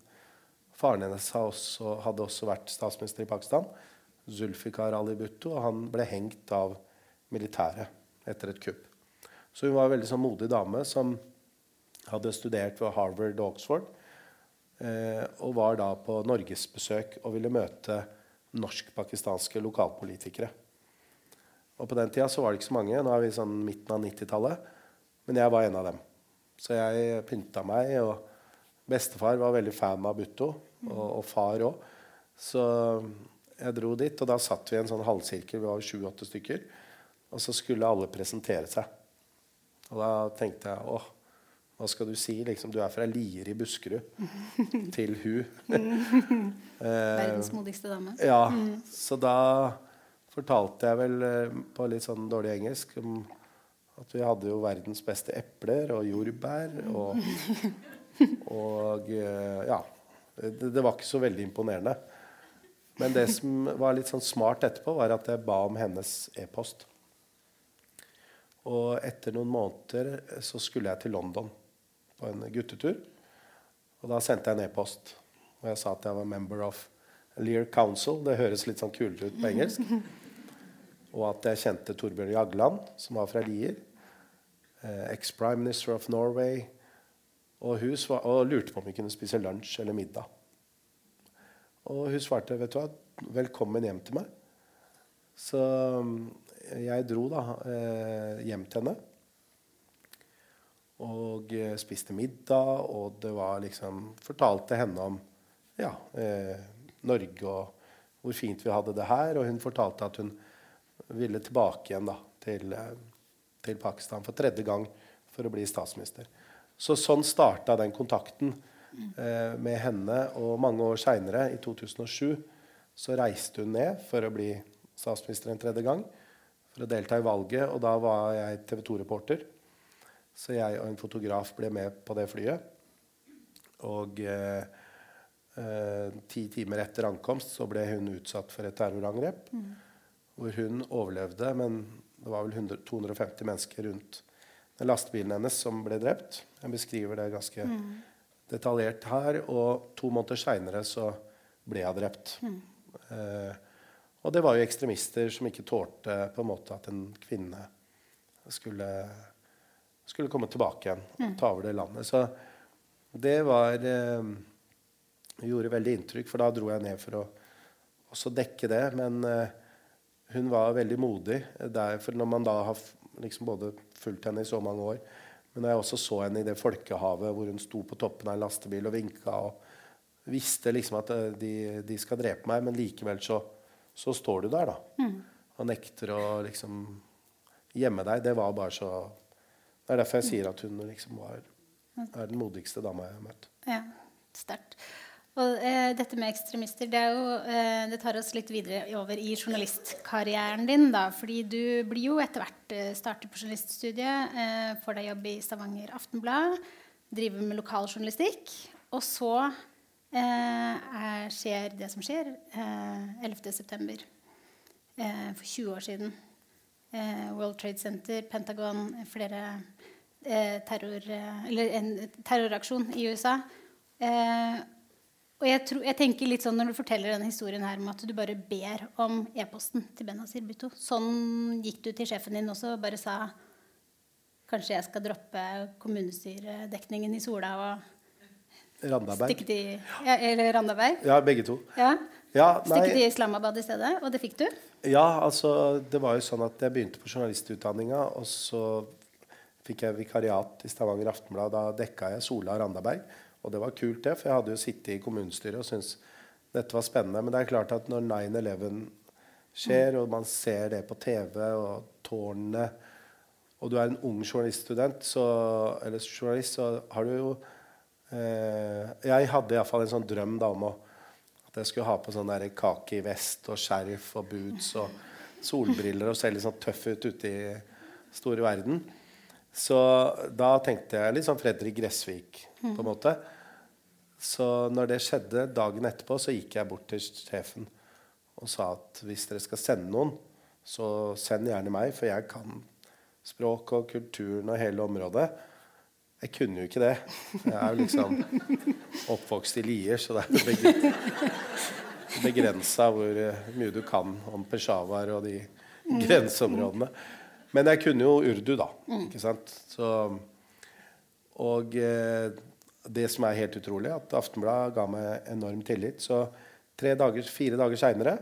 Faren hennes også, hadde også vært statsminister i Pakistan, Zulfikar Ali Bhutto, og han ble hengt av militæret etter et kupp. Så hun var en veldig sånn modig dame som hadde studert ved Harvard og Oxford. Eh, og var da på norgesbesøk og ville møte norsk-pakistanske lokalpolitikere. Og På den tida så var det ikke så mange. Nå er vi sånn midten av 90-tallet. Men jeg var en av dem. Så jeg pynta meg. og Bestefar var veldig fan av Butto, og, og far òg. Så jeg dro dit, og da satt vi i en sånn halvsirkel. Vi var sju-åtte stykker. Og så skulle alle presentere seg. Og da tenkte jeg åh, hva skal du si? Liksom, du er fra Lier i Buskerud. til hun. Verdens modigste dame. Ja. Så da fortalte jeg vel eh, på litt sånn dårlig engelsk om at vi hadde jo verdens beste epler og jordbær. Og, og eh, ja. Det, det, var ikke så veldig imponerende. Men det som var litt sånn smart etterpå, var at jeg ba om hennes e-post. Og etter noen måneder så skulle jeg til London på en guttetur. Og da sendte jeg en e-post og jeg sa at jeg var member of Lear Council. Det høres litt sånn kulere ut på engelsk. Og at jeg kjente Torbjørn Jagland, som var fra Lier. Eh, Ex-prime minister of Norway. Og hun svar, og lurte på om vi kunne spise lunsj eller middag. Og hun svarte vet du hva, 'Velkommen hjem til meg'. Så mm, jeg dro da eh, hjem til henne. Og eh, spiste middag, og det var liksom Fortalte henne om ja, eh, Norge og hvor fint vi hadde det her. Og hun fortalte at hun ville tilbake igjen da, til, til Pakistan for tredje gang for å bli statsminister. Så sånn starta den kontakten med henne. Og mange år seinere, i 2007, så reiste hun ned for å bli statsminister en tredje gang. For å delta i valget. Og da var jeg TV 2-reporter. Så jeg og en fotograf ble med på det flyet. Og eh, eh, ti timer etter ankomst så ble hun utsatt for et terrorangrep. Mm. Hvor hun overlevde, men det var vel 100, 250 mennesker rundt den lastebilen hennes som ble drept. Jeg beskriver det ganske mm. detaljert her. Og to måneder seinere så ble hun drept. Mm. Eh, og det var jo ekstremister som ikke tålte på en måte at en kvinne skulle, skulle komme tilbake igjen og ta over det landet. Så det var eh, gjorde veldig inntrykk, for da dro jeg ned for å også dekke det. Men eh, hun var veldig modig der, for når man da har liksom både fulgt henne i så mange år. Men når jeg også så henne i det folkehavet hvor hun sto på toppen av en lastebil og vinka og visste liksom at eh, de, de skal drepe meg, men likevel så, så står du der, da. Mm. Og nekter å liksom gjemme deg. Det var bare så Det er derfor jeg sier at hun liksom var er den modigste dama jeg har møtt. Ja, sterkt. Og eh, dette med ekstremister det, jo, eh, det, tar oss litt videre over i journalistkarrieren din. da, fordi du blir jo etter hvert eh, starter på journaliststudiet, eh, får deg jobb i Stavanger Aftenblad, driver med lokaljournalistikk. Og så eh, er, skjer det som skjer eh, 11.9. Eh, for 20 år siden. Eh, World Trade Center, Pentagon, flere terror, eller en terroraksjon i USA. Eh, og jeg, tror, jeg, tenker litt sånn Når du forteller denne historien her om at du bare ber om e-posten til Benazir Bhutto Sånn gikk du til sjefen din også og bare sa Kanskje jeg skal droppe kommunestyredekningen i Sola og Randaberg. Stikke til, ja, eller Randaberg? Ja, begge to. Ja. Ja, stikke til Islamabad i stedet? Og det fikk du? Ja, altså det var jo sånn at jeg begynte på journalistutdanninga, og så fikk jeg vikariat i Stavanger Aftenblad. Da dekka jeg Sola Randaberg. Og det var kult, det, for jeg hadde jo sittet i kommunestyret og syntes dette var spennende. Men det er klart at når 9-11 skjer, og man ser det på TV og tårnene Og du er en ung journaliststudent, så, eller journalist, så har du jo Jeg hadde iallfall en sånn drøm da, om å, at jeg skulle ha på sånn der i vest og skjerf og boots og solbriller og se litt sånn tøff ut ute i store verden. Så da tenkte jeg litt sånn Fredrik Gressvik, på en måte. Så når det skjedde dagen etterpå, så gikk jeg bort til sjefen og sa at hvis dere skal sende noen, så send gjerne meg, for jeg kan språk og kulturen og hele området. Jeg kunne jo ikke det. Jeg er jo liksom oppvokst i Lier, så det er begrensa hvor mye du kan om Peshawar og de grenseområdene. Men jeg kunne jo urdu, da. ikke sant? Så, og eh, det som er helt utrolig, at Aftenbladet ga meg enorm tillit. Så dager, fire dager seinere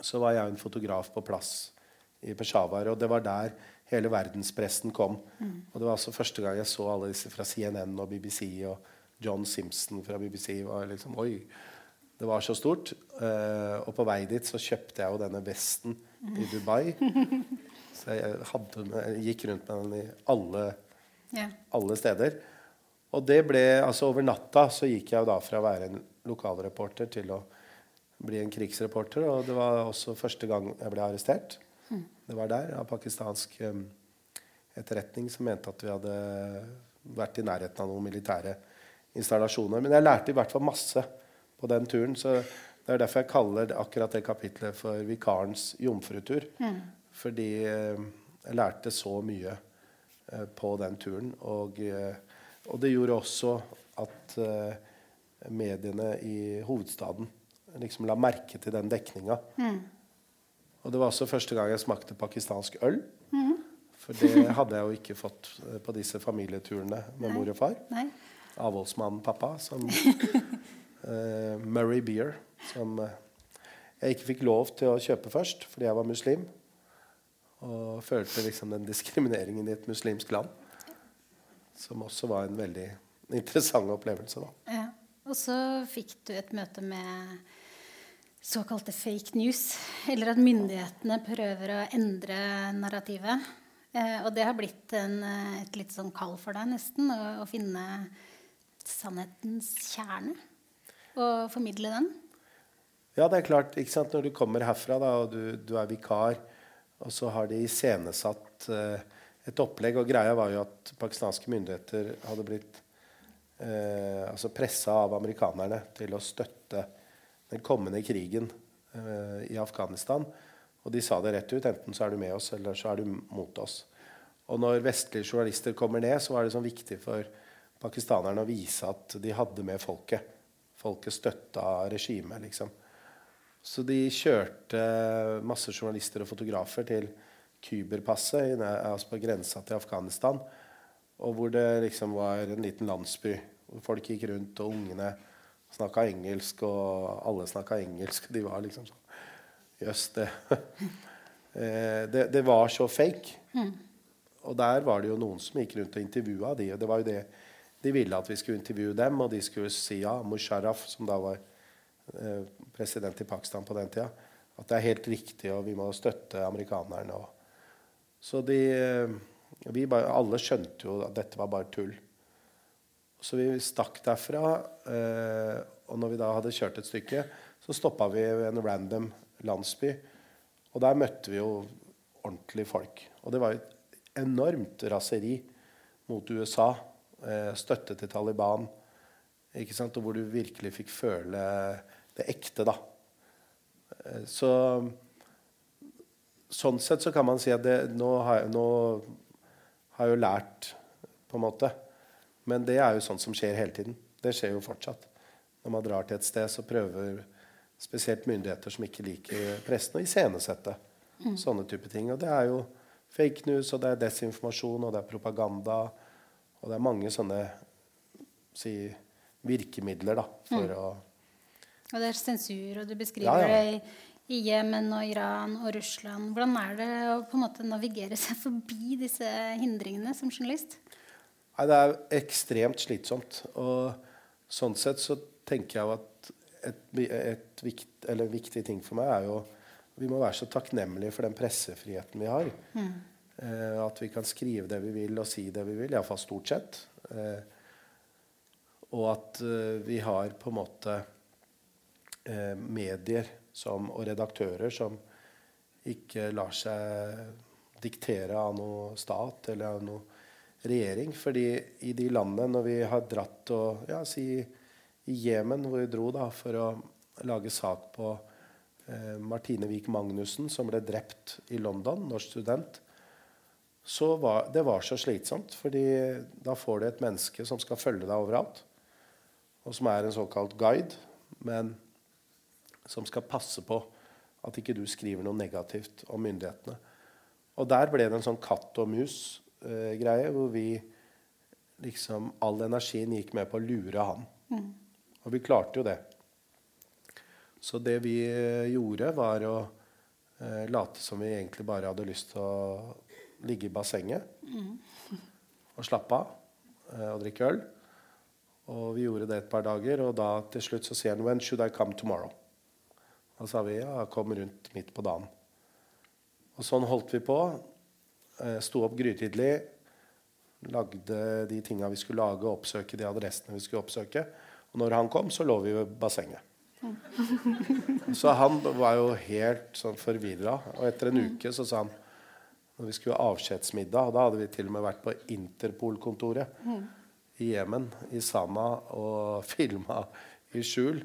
så var jeg en fotograf på plass i Peshawar. Og det var der hele verdenspressen kom. Mm. Og det var altså første gang jeg så alle disse fra CNN og BBC og John Simpson fra BBC. var liksom, Oi, det var så stort. Uh, og på vei dit så kjøpte jeg jo denne vesten i Dubai. Så jeg, hadde, jeg gikk rundt med den i alle, yeah. alle, steder. Og det ble, altså Over natta så gikk jeg jo da fra å være en lokalreporter til å bli en krigsreporter. Og det var også første gang jeg ble arrestert. Det var der, av pakistansk um, etterretning som mente at vi hadde vært i nærheten av noen militære installasjoner. Men jeg lærte i hvert fall masse på den turen. så Det er derfor jeg kaller akkurat det kapitlet for vikarens jomfrutur. Mm. Fordi uh, jeg lærte så mye uh, på den turen. Og, og, det gjorde også at mediene i hovedstaden liksom la merke til den dekninga. Mm. Og det var også første gang jeg smakte pakistansk øl. Mm. For det hadde jeg jo ikke fått eh, på disse familieturene med Nei. mor og far. Nei. Avholdsmannen pappa, som uh, Murray Beer, som uh, jeg ikke fikk lov til å kjøpe først fordi jeg var muslim. Og følte liksom den diskrimineringen i et muslimsk land. Som også var en veldig interessant opplevelse. da. Ja. Og så fikk du et møte med såkalte fake news. Eller at myndighetene prøver å endre narrativet. Eh, og det har blitt en, eh, et litt sånn kall for deg, nesten, å, å, finne sannhetens kjerne. Og formidle den. Ja, det er klart. ikke sant? Når du kommer herfra da, og du, du er vikar, og så har de iscenesatt eh, et opplegg. Og greia var jo at pakistanske myndigheter hadde blitt eh, altså pressa av amerikanerne til å støtte den kommende krigen uh, i Afghanistan. Og de sa det rett ut. Enten så er du med oss, eller så er du mot oss. Og når vestlige journalister kommer ned, så var det sånn viktig for pakistanerne å vise at de hadde med folket. Folket støtta regimet, liksom. Så de kjørte masse journalister og fotografer til Kyberpasset, altså på grensa til Afghanistan. Og hvor det liksom var en liten landsby folk gikk rundt, og ungene snakka engelsk, og alle snakka engelsk. De var liksom sånn Jøss, det, eh, det, det var så fake. Mm. Og der var det jo noen som gikk rundt og intervjua de. Og det var jo det de ville at vi skulle intervjue dem, og de skulle si ja, Musharraf, som da var eh, president i Pakistan på den tida, at det er helt riktig, og vi må støtte amerikanerne. Og. Så de eh, vi bare, Alle skjønte jo at dette var bare tull. Så vi stakk derfra. Eh, og når vi da hadde kjørt et stykke, så stoppa vi ved en random landsby. Og der møtte vi jo ordentlige folk. Og det var et enormt raseri mot USA. Eh, støtte til Taliban. Ikke sant? Og hvor du virkelig fikk føle det ekte, da. Eh, så Sånn sett så kan man si at det, nå, har, nå har jeg jo lært, på en måte. Men det er jo sånt som skjer hele tiden. Det skjer jo fortsatt. Når man drar til et sted, så prøver spesielt myndigheter som ikke liker pressen, å iscenesette mm. sånne type ting. Og det er jo fake news, og det er desinformasjon, og det er propaganda. Og det er mange sånne si, virkemidler da, for mm. å Og det er sensur, og du beskriver ja, ja. det i Jemen og Iran og Russland. Hvordan er det å på en måte navigere seg forbi disse hindringene som journalist? Nei, det er ekstremt slitsomt. Og sånn sett så tenker jeg at et, et vikt, viktig ting for meg er jo Vi må være så takknemlige for den pressefriheten vi har. Mm. Eh, at vi kan skrive det vi vil og si det vi vil. Iallfall stort sett. Eh, og at eh, vi har på en måte eh, medier som, og redaktører som ikke lar seg diktere av noe stat eller av noe regjering. Fordi i de landene, når vi har dratt og ja, si i Jemen, hvor vi dro da, for å lage sak på eh, Martine Wiik Magnussen, som ble drept i London, norsk student, så var det var så slitsomt. fordi da får du et menneske som skal følge deg overalt, og som er en såkalt guide, men som skal passe på at ikke du skriver noe negativt om myndighetene. Og der ble det en sånn katt og eh, hvor vi liksom All energien gikk med på å lure han. Mm. Og vi klarte jo det. Så det vi eh, gjorde, var å eh, late som vi egentlig bare hadde lyst til å ligge i bassenget mm. og slappe av eh, og drikke øl. Og vi gjorde det et par dager, og da til slutt så sier han 'When should I come tomorrow?' Da sa vi ja, kom rundt midt på dagen. Og sånn holdt vi på. Eh, sto opp grytidlig. Lagde de tinga vi skulle lage, oppsøke de adressene vi skulle oppsøke. Og når han kom, så lå vi ved bassenget. Så han var jo helt sånn forvirra. Og etter en uke så sa han når vi skulle ha avskjedsmiddag, og da hadde vi til og med vært på Interpol-kontoret i Jemen, i Sana, og filma i skjul.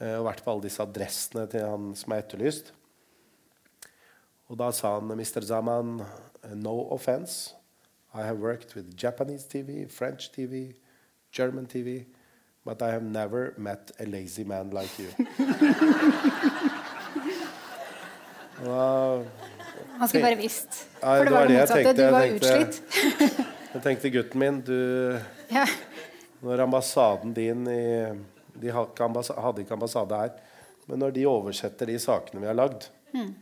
Eh, og vært på alle disse adressene til han som er etterlyst. Og da sa han Mr. Zaman, no offense. I have worked with Japanese TV, French TV, German TV, but I have never met a lazy man like you. da, han skulle bare visst. For det, var det motsatte. Du var utslitt. jeg tenkte gutten min, du ja. Når ambassaden din i de hadde ikke ambassade her. Men når de oversetter de sakene vi har lagd, mm.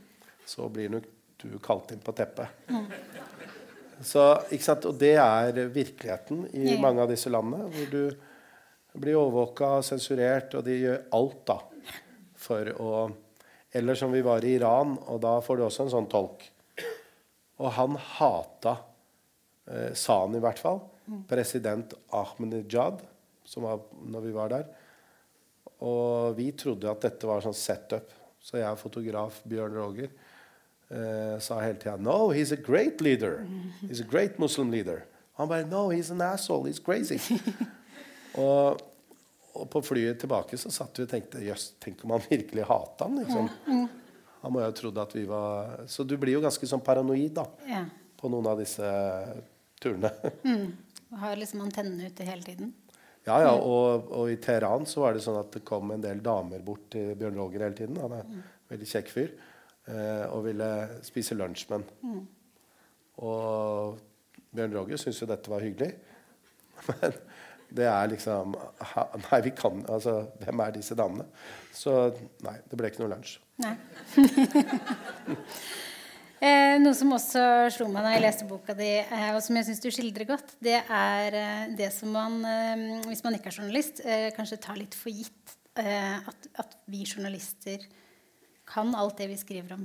så blir nok du kalt inn på teppet. Mm. Så, Og det er virkeligheten i mange av disse landene. Hvor du blir overvåka, sensurert, og de gjør alt da for å Eller som vi var i Iran, og da får du også en sånn tolk. Og han hata, eh, sa han i hvert fall, mm. president Ahmedinejad, som var når vi var der. Og vi trodde at dette var sånn setup. Så jeg er fotograf Bjørn Roger eh, sa hele tida No, he's a great leader. He's a great Muslim leader. Han bare No, he's an asshole. He's crazy. og, og, på flyet tilbake så satt vi og tenkte Jøss, tenk om han virkelig hata han, liksom. Han må jo ha trodd at vi var Så du blir jo ganske sånn paranoid da, ja. på noen av disse turene. mm. Har liksom antennene ute hele tiden? Ja, ja, og, og, i Teheran så var det sånn at det kom en del damer bort til Bjørn Roger hele tiden. Han er en veldig kjekk fyr. Eh, og ville spise lunsj med ham. Mm. Og Bjørn Roger syntes jo dette var hyggelig. Men det er liksom Nei, vi kan Altså, hvem er disse damene? Så nei, det ble ikke noe lunsj. Nei. Eh, noe som også slo meg da jeg leste boka di, eh, og som jeg syns du skildrer godt, det er eh, det som man, eh, hvis man ikke er journalist, eh, kanskje tar litt for gitt. Eh, at, at, vi journalister kan alt det vi skriver om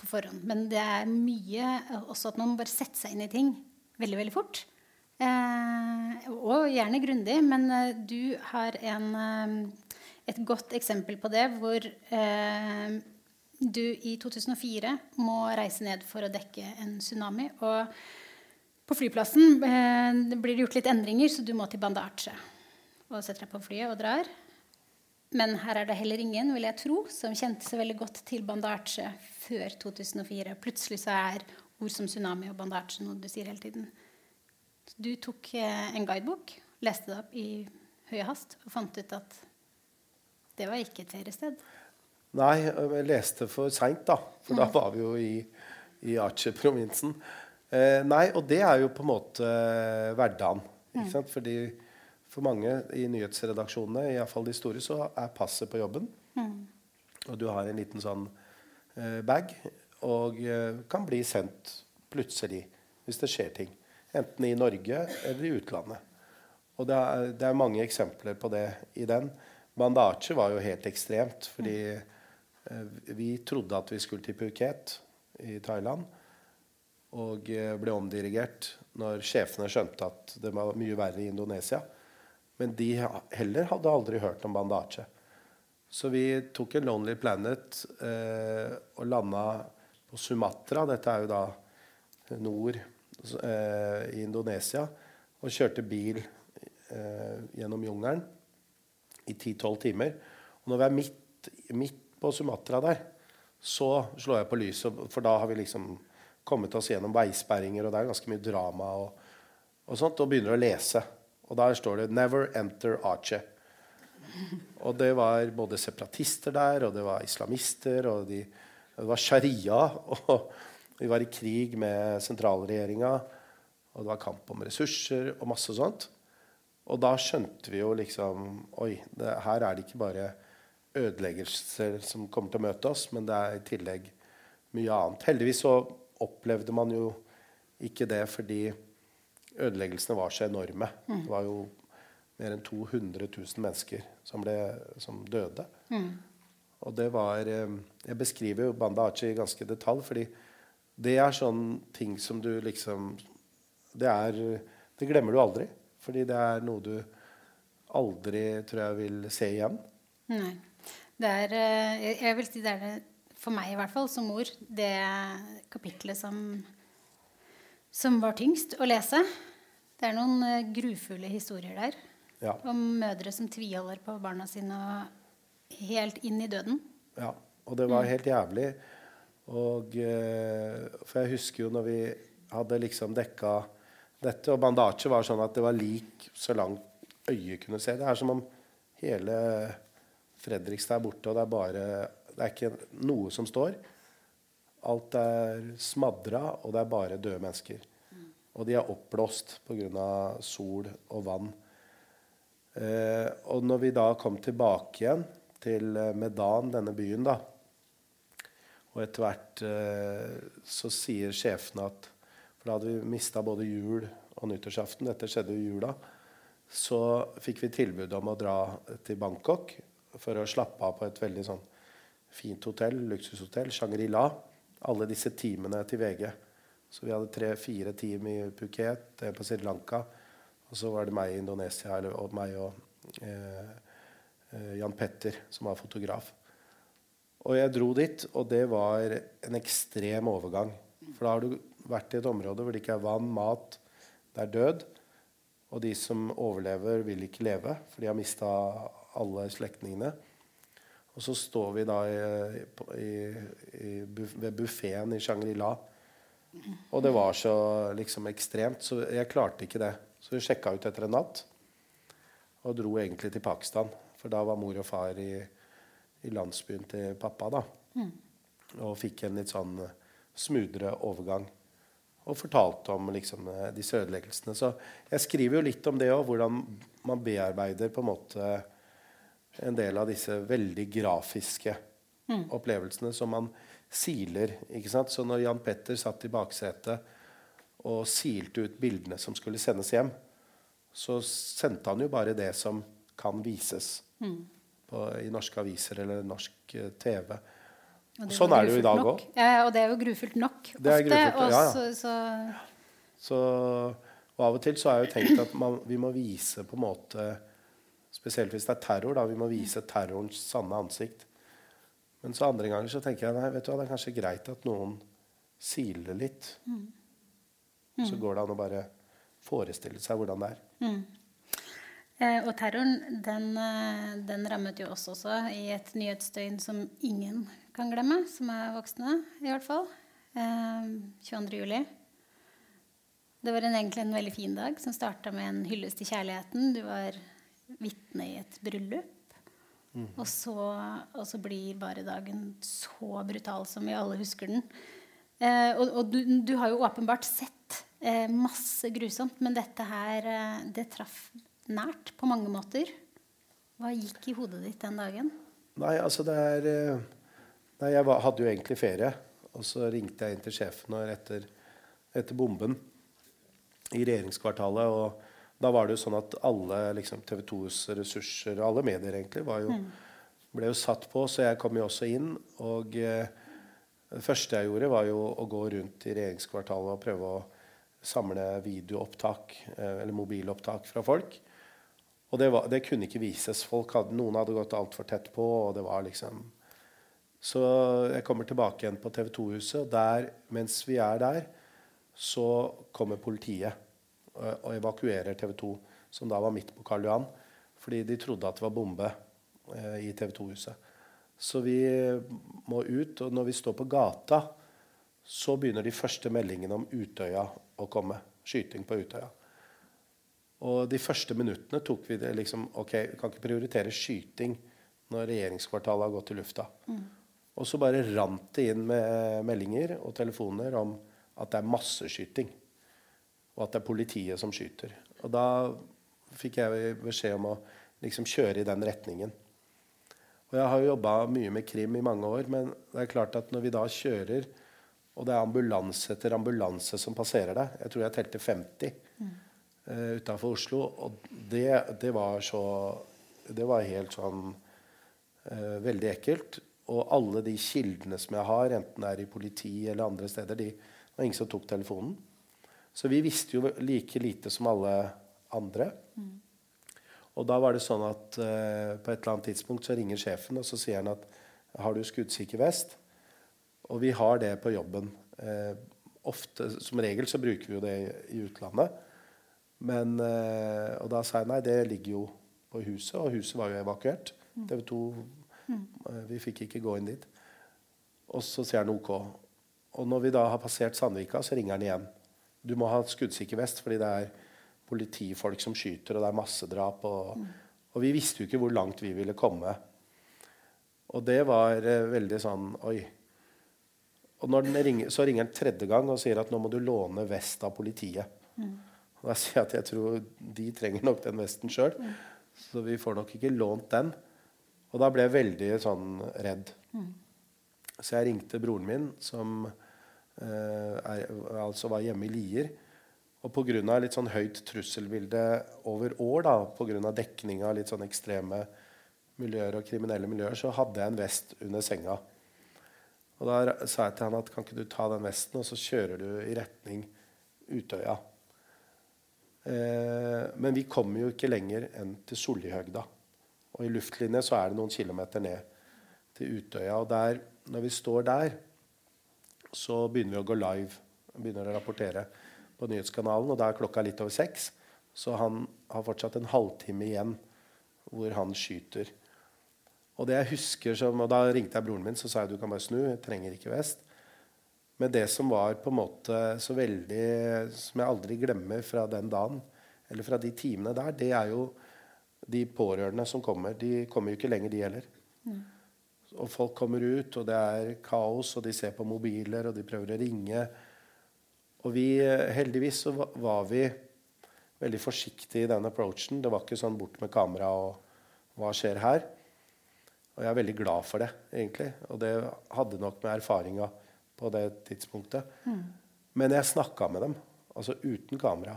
på forhånd. Men det er mye også at man bare setter seg inn i ting veldig, veldig fort. og gjerne grundig. Men du har en, et godt eksempel på det hvor du i 2004 må reise ned for å dekke en tsunami. Og på flyplassen eh, blir det gjort litt endringer, så du må til Bandage. Og setter deg på flyet og drar. Men her er det heller ingen vil jeg tro, som kjente så veldig godt til Bandage før 2004. Plutselig så er ord som tsunami og bandage noe du sier hele tiden. Du tok eh, en guidebok, leste det opp i høy hast og fant ut at det var ikke et feriested. Nei, jeg leste for seint, da. For da var vi jo i, i Aceh-provinsen. Eh, nei, og det er jo på en måte eh, hverdagen. Ikke sant? Fordi for mange i nyhetsredaksjonene, iallfall de store, så er passet på jobben. Mm. Og du har en liten sånn eh, bag, og eh, kan bli sendt plutselig hvis det skjer ting. Enten i Norge eller i utlandet. Og det er, det er mange eksempler på det i den. Bandage var jo helt ekstremt. fordi Eh, vi trodde at vi skulle til Phuket i Thailand. Og eh, ble omdirigert når sjefene skjønte at det var mye verre i Indonesia. Men de heller hadde aldri hørt om bandasje. Så vi tok en Lonely Planet eh, og landa på Sumatra. Dette er jo da nord eh, i Indonesia. Og kjørte bil eh, gjennom jungelen i 10-12 timer. Og når vi er midt, midt på Sumatra der, så slår jeg på lyset, for da har vi liksom kommet oss gjennom veisperringer, og det er ganske mye drama og, og sånt, og begynner å lese. Og der står det 'Never enter Aceh'. Og det var både separatister der, og det var islamister, og de, det var sharia. Og vi var i krig med sentralregjeringa, og det var kamp om ressurser og masse sånt. Og da skjønte vi jo liksom Oi, det, her er det ikke bare ødeleggelser som kommer til å møte oss, men det er i tillegg mye annet. Heldigvis så opplevde man jo ikke det fordi ødeleggelsene var så enorme. Det var jo mer enn 200 000 mennesker som, ble, som døde. Mm. Og det var eh, Jeg beskriver jo Banda Achi i ganske detalj, fordi det er sånn ting som du liksom Det er Det glemmer du aldri. Fordi det er noe du aldri, tror jeg, vil se igjen. Nei. Det er eh, Jeg vil si det er det for meg i hvert fall, som mor, det kapitlet som, som var tyngst å lese. Det er noen uh, grufulle historier der. Ja. Om mødre som tviholder på barna sine helt inn i døden. Ja, og det var mm. helt jævlig. Og, uh, for jeg husker jo når vi hadde liksom dekka dette, og bandasje var sånn at det var lik så langt øyet kunne se. Det er som om hele Fredrikstad er borte, og det er bare det er ikke noe som står. Alt er smadra, og det er bare døde mennesker. Og de er oppblåst pga. sol og vann. Eh, og når vi da kom tilbake igjen til eh, Medan, denne byen, da Og etter hvert eh, så sier sjefene at For da hadde vi mista både jul og nyttårsaften. Dette skjedde i jula. Så fikk vi tilbud om å dra til Bangkok for å slappe av på et veldig sånn fint hotell, luksushotell, Shangri-La. Alle disse teamene til VG. Så vi hadde tre-fire team i Phuket, på Sri Lanka. Og så var det meg i Indonesia, eller, og meg og eh, eh, Jan Petter, som var fotograf. Og jeg dro dit, og det var en ekstrem overgang. For da har du vært i et område hvor det ikke er vann, mat, det er død. Og de som overlever, vil ikke leve, for de har mista alle slektningene. Og så står vi da i, i, i, ved buffeen i Shangri-La. Og det var så liksom ekstremt, så jeg klarte ikke det. Så vi sjekka ut etter en natt og dro egentlig til Pakistan. For da var mor og far i, i landsbyen til pappa. da. Mm. Og fikk en litt sånn smoothere overgang. Og fortalte om liksom, disse ødeleggelsene. Så jeg skriver jo litt om det òg, hvordan man bearbeider på en måte en del av disse veldig grafiske mm. opplevelsene som man siler. ikke sant? Så når Jan Petter satt i baksetet og silte ut bildene som skulle sendes hjem, så sendte han jo bare det som kan vises mm. på, i norske aviser eller norsk uh, TV. Sånn er det jo i dag òg. Ja, og det er jo grufullt nok ofte. Grufullt, ja, ja. Så, så... så, og av og til så har jeg jo tenkt at man, vi må vise på en måte Spesielt hvis det er terror. da Vi må vise terrorens sanne ansikt. Men så andre ganger så tenker jeg nei, vet du hva, det er kanskje greit at noen siler litt. Mm. Mm. Så går det an å bare forestille seg hvordan det er. Mm. Eh, og terroren, den, eh, den, rammet jo oss også i et nyhetsdøgn som ingen kan glemme, som er voksne, i hvert fall. Eh, 22. juli. Det var en, egentlig en veldig fin dag som starta med en hyllest til kjærligheten. Du var vitne i et bryllup. Mm. Og, så, og, så, blir bare dagen så brutal som vi alle husker den. Eh, og, og du, du, har jo åpenbart sett eh, masse grusomt, men dette her eh, det traff nært på mange måter. Hva gikk i hodet ditt den dagen? Nei, altså det er eh, Nei, jeg var, hadde jo egentlig ferie. Og så ringte jeg inn til sjefen etter, etter bomben i regjeringskvartalet. og da var det jo sånn at alle liksom, TV 2s ressurser, alle medier egentlig, jo, mm. ble jo satt på. Så jeg kom jo også inn. Og eh, det første jeg gjorde, var jo å gå rundt i regjeringskvartalet og prøve å samle videoopptak, eh, eller mobilopptak fra folk. Og det, var, det, kunne ikke vises. Hadde, noen hadde gått altfor tett på, og det var liksom Så jeg kommer tilbake igjen på TV 2-huset, og der, mens vi er der, så kommer politiet og, evakuerer TV 2, som da var midt på Karl Johan, fordi de trodde at det var bombe eh, i TV 2-huset. Så vi må ut, og når vi står på gata, så begynner de første meldingene om Utøya å komme. Skyting på Utøya. Og de første minuttene tok vi det liksom OK, vi kan ikke prioritere skyting når regjeringskvartalet har gått i lufta. Mm. Og så bare rant det inn med meldinger og telefoner om at det er masseskyting. Og at det er politiet som skyter. Og da fikk jeg beskjed om å liksom kjøre i den retningen. Og jeg har jo jobba mye med krim i mange år, men det er klart at når vi da kjører, og det er ambulanse etter ambulanse som passerer deg Jeg tror jeg telte 50. Mm uh, eh, utafor Oslo. Og det, det, var så Det var helt sånn uh, veldig ekkelt. Og alle de kildene som jeg har, enten det er i politi eller andre steder, de var ingen som tok telefonen. Så vi visste jo like lite som alle andre. Mm. Og da var det sånn at uh, på et eller annet tidspunkt så ringer sjefen, og så sier han at har du skuddsikker vest? Og vi har det på jobben. Uh, ofte, Som regel så bruker vi jo det i, i utlandet. Men, uh, og da sa jeg nei, det ligger jo på huset, og huset var jo evakuert. Mm. TV 2 mm. Vi fikk ikke gå inn dit. Og så sier han OK. Og når vi da har passert Sandvika, så ringer han igjen. Du må ha skuddsikker vest fordi det er politifolk som skyter, og det er massedrap. Og, og vi visste jo ikke hvor langt vi ville komme. Og det var uh, veldig sånn Oi. Og ringer, så ringer han tredje gang og sier at nå må du låne vest av politiet. Mm. Og da sier jeg at jeg tror de trenger nok den vesten sjøl. Mm. Så vi får nok ikke lånt den. Og da ble jeg veldig sånn redd. Mm. Så jeg ringte broren min, som eh, er, altså var hjemme i Lier. Og pga. litt sånn høyt trusselbilde over år, da, pga. dekning av litt sånn ekstreme miljøer og kriminelle miljøer, så hadde jeg en vest under senga. Og da sa jeg til han at kan ikke du ta den vesten, og så kjører du i retning Utøya. Eh, men vi kommer jo ikke lenger enn til Sollihøgda. Og i luftlinje så er det noen kilometer ned til Utøya. Og der, når vi står der, så begynner vi å gå live. Begynner å rapportere på nyhetskanalen. Og da er klokka litt over seks. Så han har fortsatt en halvtime igjen hvor han skyter. Og det jeg husker som, og Da ringte jeg broren min så sa jeg du kan bare snu. Jeg trenger ikke vest. Men det som var på en måte så veldig Som jeg aldri glemmer fra den dagen, eller fra de timene der, det er jo de pårørende som kommer. De kommer jo ikke lenger, de heller. Mm. Og folk kommer ut, og det er kaos, og de ser på mobiler, og de prøver å ringe. Og vi, heldigvis så var vi veldig forsiktige i den approachen. Det var ikke sånn bort med kamera og hva skjer her? Og jeg er veldig glad for det, egentlig. Og det hadde nok med erfaringa på det tidspunktet. Mm. Men jeg snakka med dem, altså uten kamera.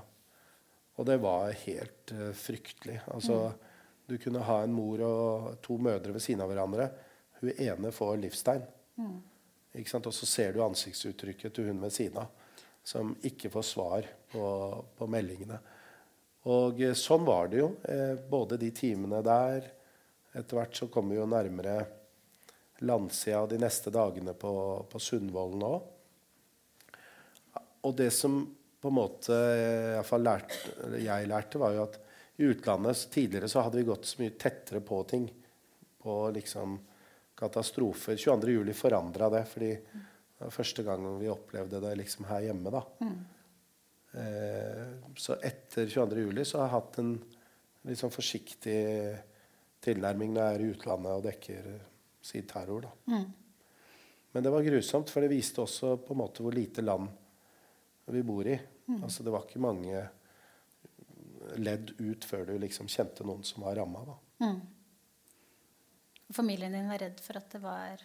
Og det var helt uh, fryktelig. Altså, mm. Du kunne ha en mor og to mødre ved siden av hverandre. Hun ene får livstegn. Mm. Og så ser du ansiktsuttrykket til hun ved siden av, som ikke får svar på, på meldingene. Og uh, sånn var det jo. Uh, både de timene der Etter hvert så kommer vi jo nærmere landsida de neste dagene på, på Sundvolden òg. Og det som på en måte lærte, jeg lærte, var jo at i utlandet tidligere så hadde vi gått så mye tettere på ting. På liksom katastrofer. 22.07. forandra det. fordi det var første gang vi opplevde det liksom her hjemme. da. Mm. Eh, så etter 22.07. så har jeg hatt en litt sånn forsiktig tilnærming når jeg er i utlandet og dekker si terror. Da. Mm. Men det var grusomt, for det viste også på en måte hvor lite land vi bor i. Mm. Altså, det var ikke mange ledd ut før du liksom kjente noen som var ramma. Mm. Familien din var redd for at det var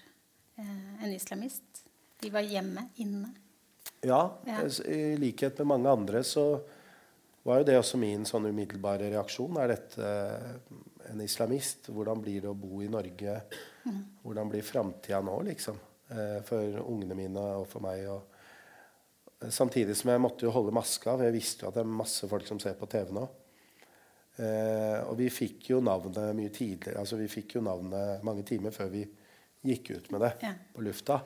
eh, en islamist? De var hjemme, inne? Ja, ja, i likhet med mange andre så var jo det også min sånn umiddelbare reaksjon. Er dette en islamist? Hvordan blir det å bo i Norge? Mm. Hvordan blir framtida nå, liksom? Eh, for ungene mine og for meg. Og samtidig som jeg måtte jo holde maska, for jeg visste jo at det er masse folk som ser på TV nå. Eh, og vi fikk jo navnet mye tidligere. altså Vi fikk jo navnet mange timer før vi gikk ut med det Ja. på lufta.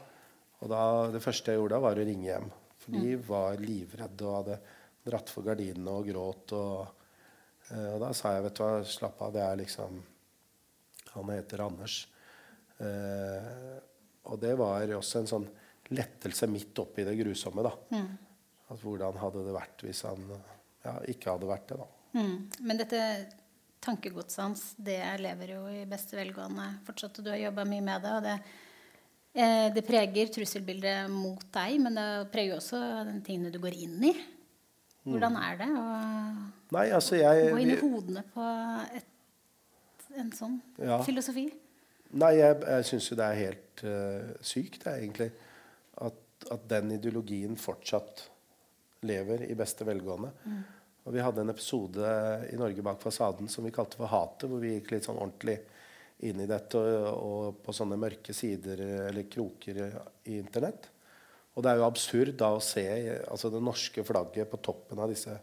Og da, det første jeg gjorde da, var å ringe hjem. For de var livredde og hadde dratt for gardinene og gråt. Og, eh, og da sa jeg, vet du hva, slapp av. Det er liksom Han heter Anders. Eh, og det var også en sånn lettelse midt oppi det grusomme, da. At hvordan hadde det vært hvis han ja, ikke hadde vært det, da. Mm. Men dette tankegodset hans, det lever jo i beste velgående fortsatt. Og du har jobba mye med det. og det, eh, det preger trusselbildet mot deg, men det preger også den tingene du går inn i. Hvordan er det å Nei, altså jeg gå inn i hodene på et, en sånn Ja. filosofi? Nei, jeg, jeg syns jo det er helt uh, sykt, det, egentlig. At, at den ideologien fortsatt lever i beste velgående. Og vi hadde en episode i Norge bak fasaden som vi kalte for Hatet, hvor vi gikk litt sånn ordentlig inn i dette og, og på sånne mørke sider eller kroker i internett. Og det er jo absurd da å se altså det norske flagget på toppen av disse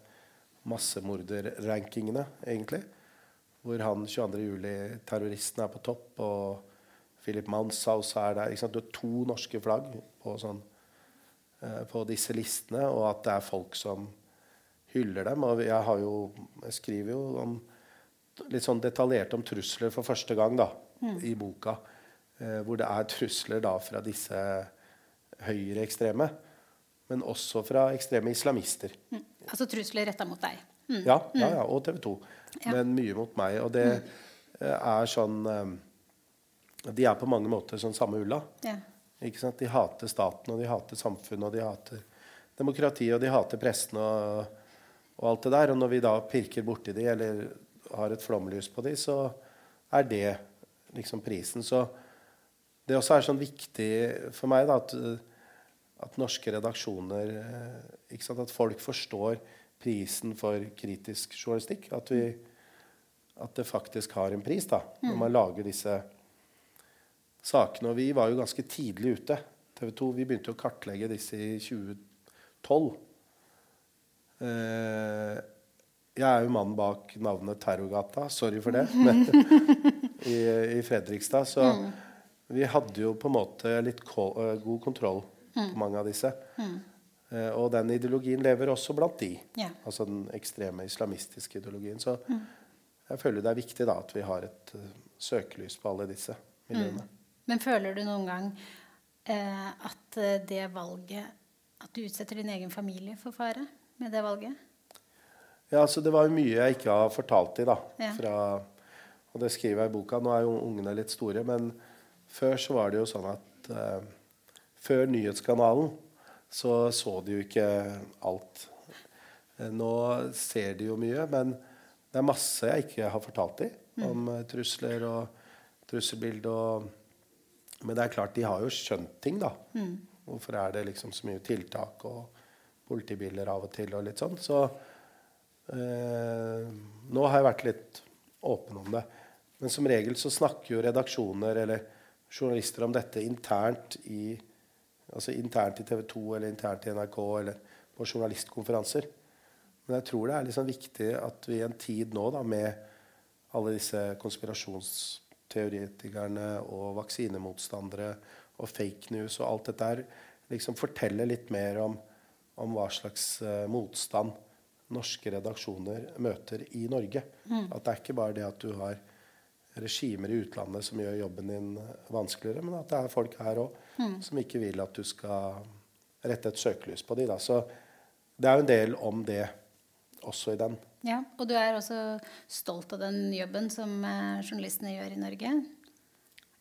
massemorderrankingene, egentlig. Hvor han 22. juli-terroristen er på topp, og Philip Manshaus er der. Ikke sant? Du har to norske flagg på, sånn, eh, på disse listene, og at det er folk som hyller dem. Og jeg, har jo, jeg skriver jo om, litt sånn detaljert om trusler for første gang da, i boka. Eh, hvor det er trusler da fra disse høyreekstreme, men også fra ekstreme islamister. Mm. Altså trusler retta mot deg. Mm. Ja, ja, ja, og TV 2. Ja. Men mye mot meg. Og det eh, er sånn eh, De er på mange måter sånn samme ulla. Ja. De hater staten, og de hater samfunnet, og de hater demokratiet, og de hater pressen og, og alt det der. Og når vi da pirker borti de, eller har et flomlys på de, så er det liksom prisen. Så det også er sånn viktig for meg da, at, at norske redaksjoner eh, ikke sant? At folk forstår prisen for kritisk journalistikk. At, vi, at det faktisk har en pris da, når man lager disse sakene. Og vi var jo ganske tidlig ute. TV 2, Vi begynte å kartlegge disse i 2012. Eh, jeg er jo mannen bak navnet Terrorgata. Sorry for det. Men, i, I Fredrikstad. Så vi hadde jo på en måte litt eh, god kontroll på mange av disse. Eh, og den ideologien lever også blant de. Ja. Altså den ekstreme islamistiske ideologien. Så jeg føler det er viktig da at vi har et søkelys på alle disse miljøene. Men føler du noen gang eh, at det valget At du utsetter din egen familie for fare med det valget? Ja, altså Det var jo mye jeg ikke har fortalt dem. da. Ja. Fra, og det skriver jeg i boka. Nå er jo ungene litt store, men før så var det jo sånn at eh, Før Nyhetskanalen så så de jo ikke alt. Eh, Nå ser de jo mye, men det er masse jeg ikke har fortalt dem om eh, trusler og trusselbilde. Og, men det er klart, de har jo skjønt ting, da. Hvorfor er det liksom så mye tiltak og politibiler av og til og litt sånn. Så Eh, nå har jeg vært litt åpen om det. Men som regel så snakker jo redaksjoner eller journalister om dette internt i altså internt i TV 2 eller internt i NRK eller på journalistkonferanser. Men jeg tror det er liksom viktig at vi i en tid nå da, med alle disse konspirasjonsteoretikerne og vaksinemotstandere og fake news og alt dette her, liksom forteller litt mer om, om hva slags eh, motstand norske redaksjoner møter i Norge. At det er ikke bare det at du har regimer i utlandet som gjør jobben din vanskeligere, men at det er folk her òg som ikke vil at du skal rette et søkelys på dem. Så det er jo en del om det også i den. Ja, Og du er også stolt av den jobben som eh, journalistene gjør i Norge.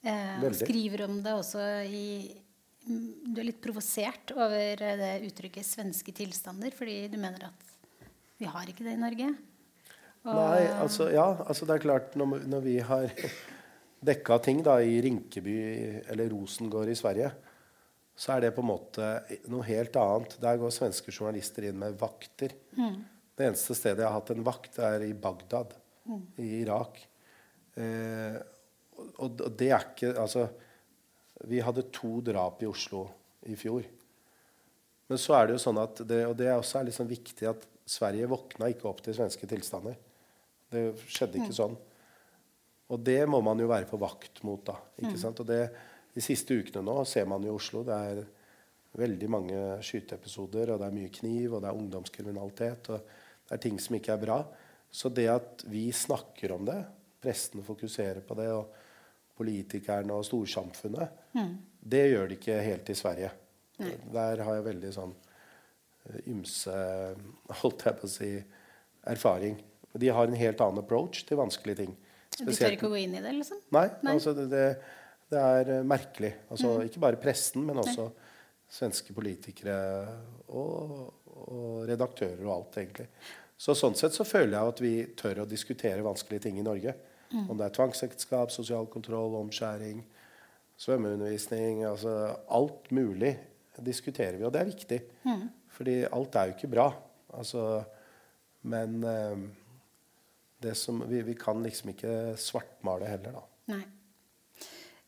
Eh, skriver om det også i mm, Du er litt provosert over eh, det uttrykket 'svenske tilstander', fordi du mener at vi har ikke det i Norge. Og- Nei, altså, ja, altså det er klart Når, når vi har dekka ting da, i Rinkeby eller Rosengård i Sverige, så er det på en måte noe helt annet. Der går svenske journalister inn med vakter. Det eneste stedet jeg har hatt en vakt, er i Bagdad i Irak. Eh, og, og det er ikke Altså, vi hadde to drap i Oslo i fjor. Men så er det jo sånn at det, og det er også liksom viktig at Sverige våkna ikke opp til svenske tilstander. Det skjedde ikke sånn. Og det må man jo være på vakt mot, da. ikke sant? Og det, De siste ukene nå ser man i Oslo det er veldig mange skyteepisoder, og det er mye kniv, og det er ungdomskriminalitet, og det er ting som ikke er bra. Så det at vi snakker om det, prestene fokuserer på det, og politikerne og storsamfunnet, det gjør de ikke helt i Sverige. Der har jeg veldig sånn eh, ymse holdt jeg på å si, erfaring. De har en helt annen approach til vanskelige ting. Du tør ikke å gå inn i det, liksom? Nei. Nei. altså det, det, det er eh, merkelig. Altså, Ikke bare pressen, men også svenske politikere og, og redaktører og alt, egentlig. Så Sånn sett så føler jeg at vi tør å diskutere vanskelige ting i Norge. Om det er tvangsekteskap, sosial kontroll, omskjæring, svømmeundervisning altså Alt mulig diskuterer vi, og det er viktig. Fordi alt er jo ikke bra. Altså, men eh, det som, vi, vi kan liksom ikke svartmale heller, da. Nei.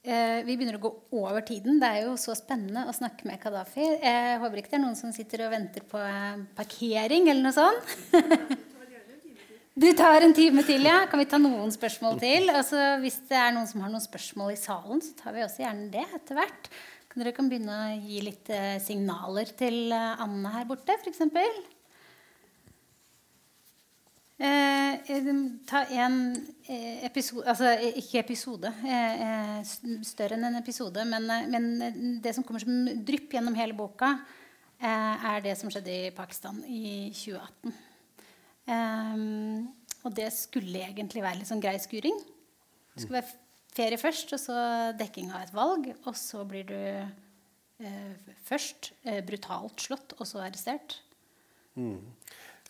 Eh, vi begynner å gå over tiden. Det er jo så spennende å snakke med Kadafi. Jeg håper ikke det er noen som sitter og venter på eh, parkering eller noe sånt. Du tar en time til, ja. Kan vi ta noen spørsmål til? Altså, hvis det er noen som har noen spørsmål i salen, så tar vi også gjerne det etter hvert. Kan dere kan begynne å gi litt eh, signaler til eh, Anne her borte, f.eks. Eh, eh, ta en episode Altså ikke episode, større enn en episode, men, men det som kommer som drypp gjennom hele boka, er det som skjedde i Pakistan i 2018. Ehm, og det skulle egentlig være litt sånn grei skuring. Det skulle være ferie først, og så dekking av et valg. Og så blir du eh, først eh, brutalt slått, og så arrestert.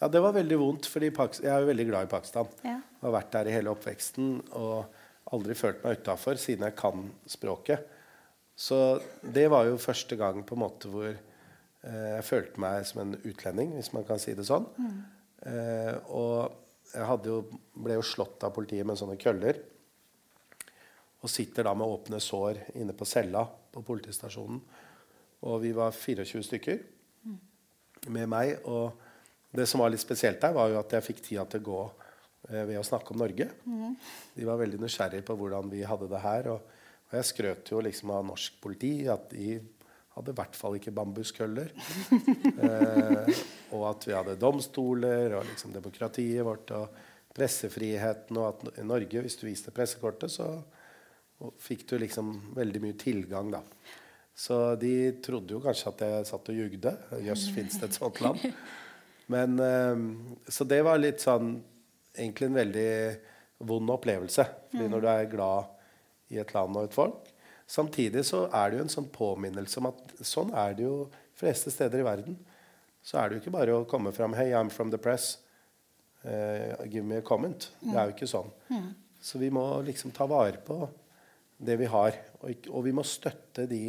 Ja, det var veldig vondt, for jeg er jo veldig glad i Pakistan. Ja. Jeg har vært der i hele oppveksten og aldri følt meg utafor siden jeg kan språket. Så det var jo første gang på en måte hvor eh, jeg følte meg som en utlending, hvis man kan si det sånn. Eh, og jeg jo, ble jo slått av politiet med sånne køller. Og sitter da med åpne sår inne på cella på politistasjonen. Og vi var 24 stykker med meg. Og det som var litt spesielt der, var jo at jeg fikk tida til å gå eh, ved å snakke om Norge. De var veldig nysgjerrige på hvordan vi hadde det her. Og, og jeg skrøt jo liksom av norsk politi, at de hadde i hvert fall ikke bambuskøller. eh, og at vi hadde domstoler og liksom demokratiet vårt og pressefriheten. Og at i Norge, hvis du viste pressekortet, så fikk du liksom veldig mye tilgang, da. Så de trodde jo kanskje at jeg satt og jugde. Jøss, fins det et sånt land? Men, eh, så det var litt sånn Egentlig en veldig vond opplevelse. Fordi når du er glad i et land og et folk Samtidig så er det jo en sånn påminnelse om at sånn er det jo fleste steder i verden. Så er det jo ikke bare å komme fram Hey, I'm from the press. Uh, give me a comment. Det er jo ikke sånn. Så vi må liksom ta vare på det vi har. Og, og vi må støtte de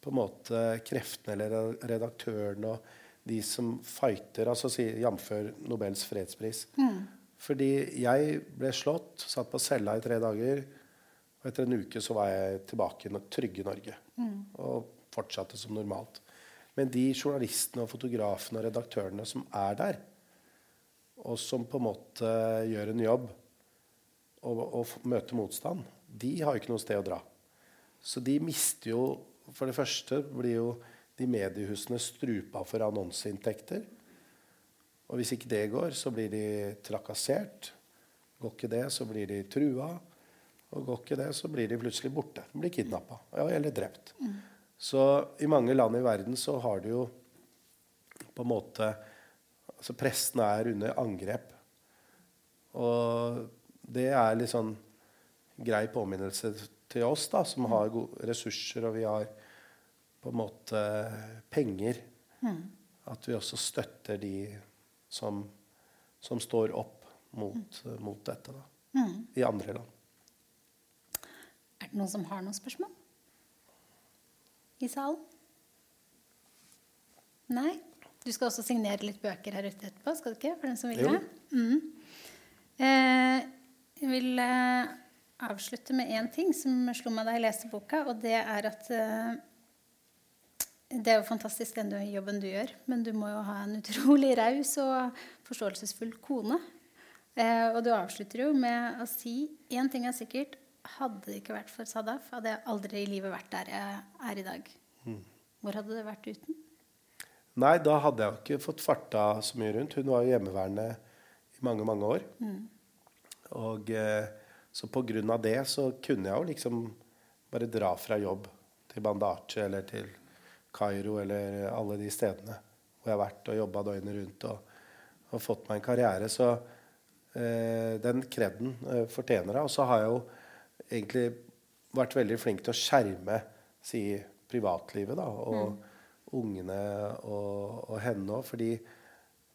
på en måte kreftene eller redaktørene og de som fighter, altså si, jf. Nobels fredspris. Fordi jeg ble slått, satt på cella i tre dager. Og etter en uke så var jeg tilbake i trygge Norge. Og fortsatte som normalt. Men de journalistene og fotografene og redaktørene som er der, og som på en måte gjør en jobb og, og møter motstand, de har jo ikke noe sted å dra. Så de mister jo For det første blir jo de mediehusene strupa for annonseinntekter. Og hvis ikke det går, så blir de trakassert. Går ikke det, så blir de trua. Og går ikke det, så blir de plutselig borte. De blir kidnappa ja, eller drept. Så i mange land i verden så har du jo på en måte Altså prestene er under angrep. Og det er litt sånn grei påminnelse til oss da, som har gode ressurser, og vi har på en måte penger. At vi også støtter de som, som står opp mot, mot dette da, i andre land. Er det noen som har noen spørsmål? I salen? Nei? Du skal også signere litt bøker her ute etterpå, skal du ikke? For den som vil det? Mm. Eh, jeg vil eh, avslutte med én ting som slo meg da jeg leste boka, og det er at eh, det er jo fantastisk den jobben du gjør, men du må jo ha en utrolig raus og forståelsesfull kone. Eh, og du avslutter jo med å si én ting er sikkert. Hadde det ikke vært for Sadaf, hadde jeg aldri i livet vært der jeg er i dag. Hvor hadde det vært uten? Nei, da hadde jeg jo ikke fått farta så mye rundt. Hun var jo hjemmeværende i mange, mange år. Og eh, så på grunn av det så kunne jeg jo liksom bare dra fra jobb til Bandache eller til Kairo eller alle de stedene hvor jeg har vært og jobba døgnet rundt og, og fått meg en karriere. Så eh, den kreden eh, fortjener jeg. Og så har jeg jo egentlig vært veldig flink til å skjerme si, privatlivet da, og ungene og, og henne òg. Fordi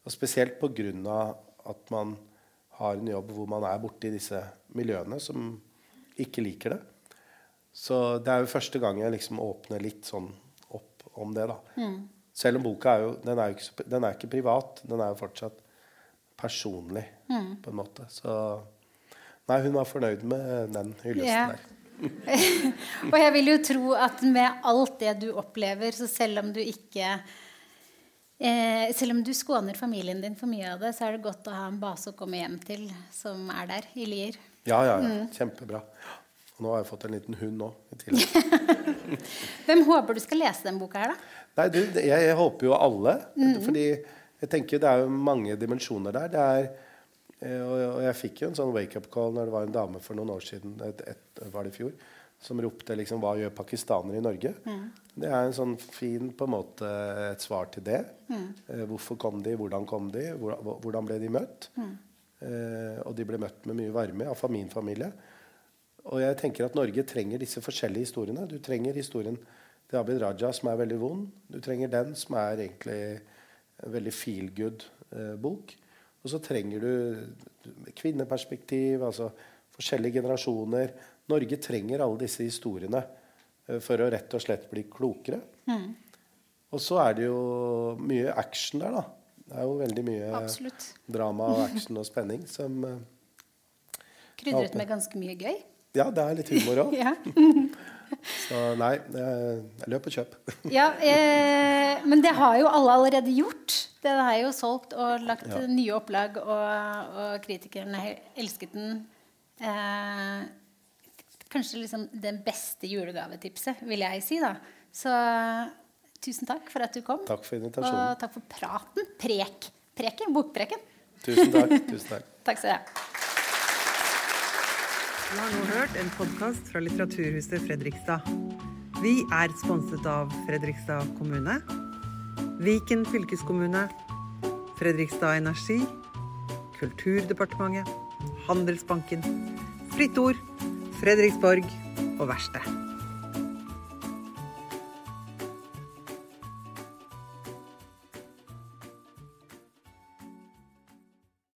og spesielt pga. at man har en jobb hvor man er borte i disse miljøene som ikke liker det. Så det er jo første gang jeg liksom åpner litt sånn opp om det. da. Selv om boka er jo, den er jo ikke, den er ikke privat. Den er jo fortsatt personlig, på en måte. Så Nei, hun var fornøyd med den hyllesten Ja. der. Og jeg vil jo tro at med alt det du opplever, så selv om du ikke eh, Selv om du skåner familien din for mye av det, så er det godt å ha en base å komme hjem til som er der, i Lier. Ja, ja, ja. Kjempebra. Og nå har jeg fått en liten hund òg, i tillegg. Hvem håper du skal lese den boka her, da? Nei, du, jeg, jeg håper jo alle. Fordi jeg tenker det er jo mange dimensjoner der. Det er, og, og jeg fikk jo en sånn wake-up call når det var en dame for noen år siden, et, et, var det i fjor, som ropte liksom Hva gjør pakistanere i Norge? Det er en sånn fin på en måte et svar til det. Mm. hvorfor kom de, hvordan kom de, hvordan, ble de møtt? Eh, og de ble møtt med mye varme, av min familie. Og jeg tenker at Norge trenger disse forskjellige historiene. Du trenger historien til Abid Raja, som er veldig vond. Du trenger den, som er egentlig en veldig feel good-bok. Og så trenger du kvinneperspektiv, altså forskjellige generasjoner. Norge trenger alle disse historiene eh, for å rett og slett bli klokere. Og så er det jo mye action der, da. Det er jo veldig mye Absolutt. drama og action og spenning som eh, Krydret med ganske mye gøy. Ja, det er litt humor òg. Så nei, jeg løp og kjøp. Ja, eh, men det har jo alle allerede gjort. Den er jo solgt og lagt Ja. nye opplag, og, og kritikerne elsket den. Eh, kanskje liksom den beste julegavetipset, vil jeg si. da. Så tusen takk for at du kom. Takk for invitasjonen. Og takk for praten. Prek. Preken. Bokpreken. Tusen takk. tusen takk. Takk skal du ha. Du har nå hørt en podkast fra Litteraturhuset Fredrikstad. Vi er sponset av Fredrikstad kommune, Viken fylkeskommune, Fredrikstad Energi, Kulturdepartementet, Handelsbanken, Fritt Ord, Fredriksborg og Verksted.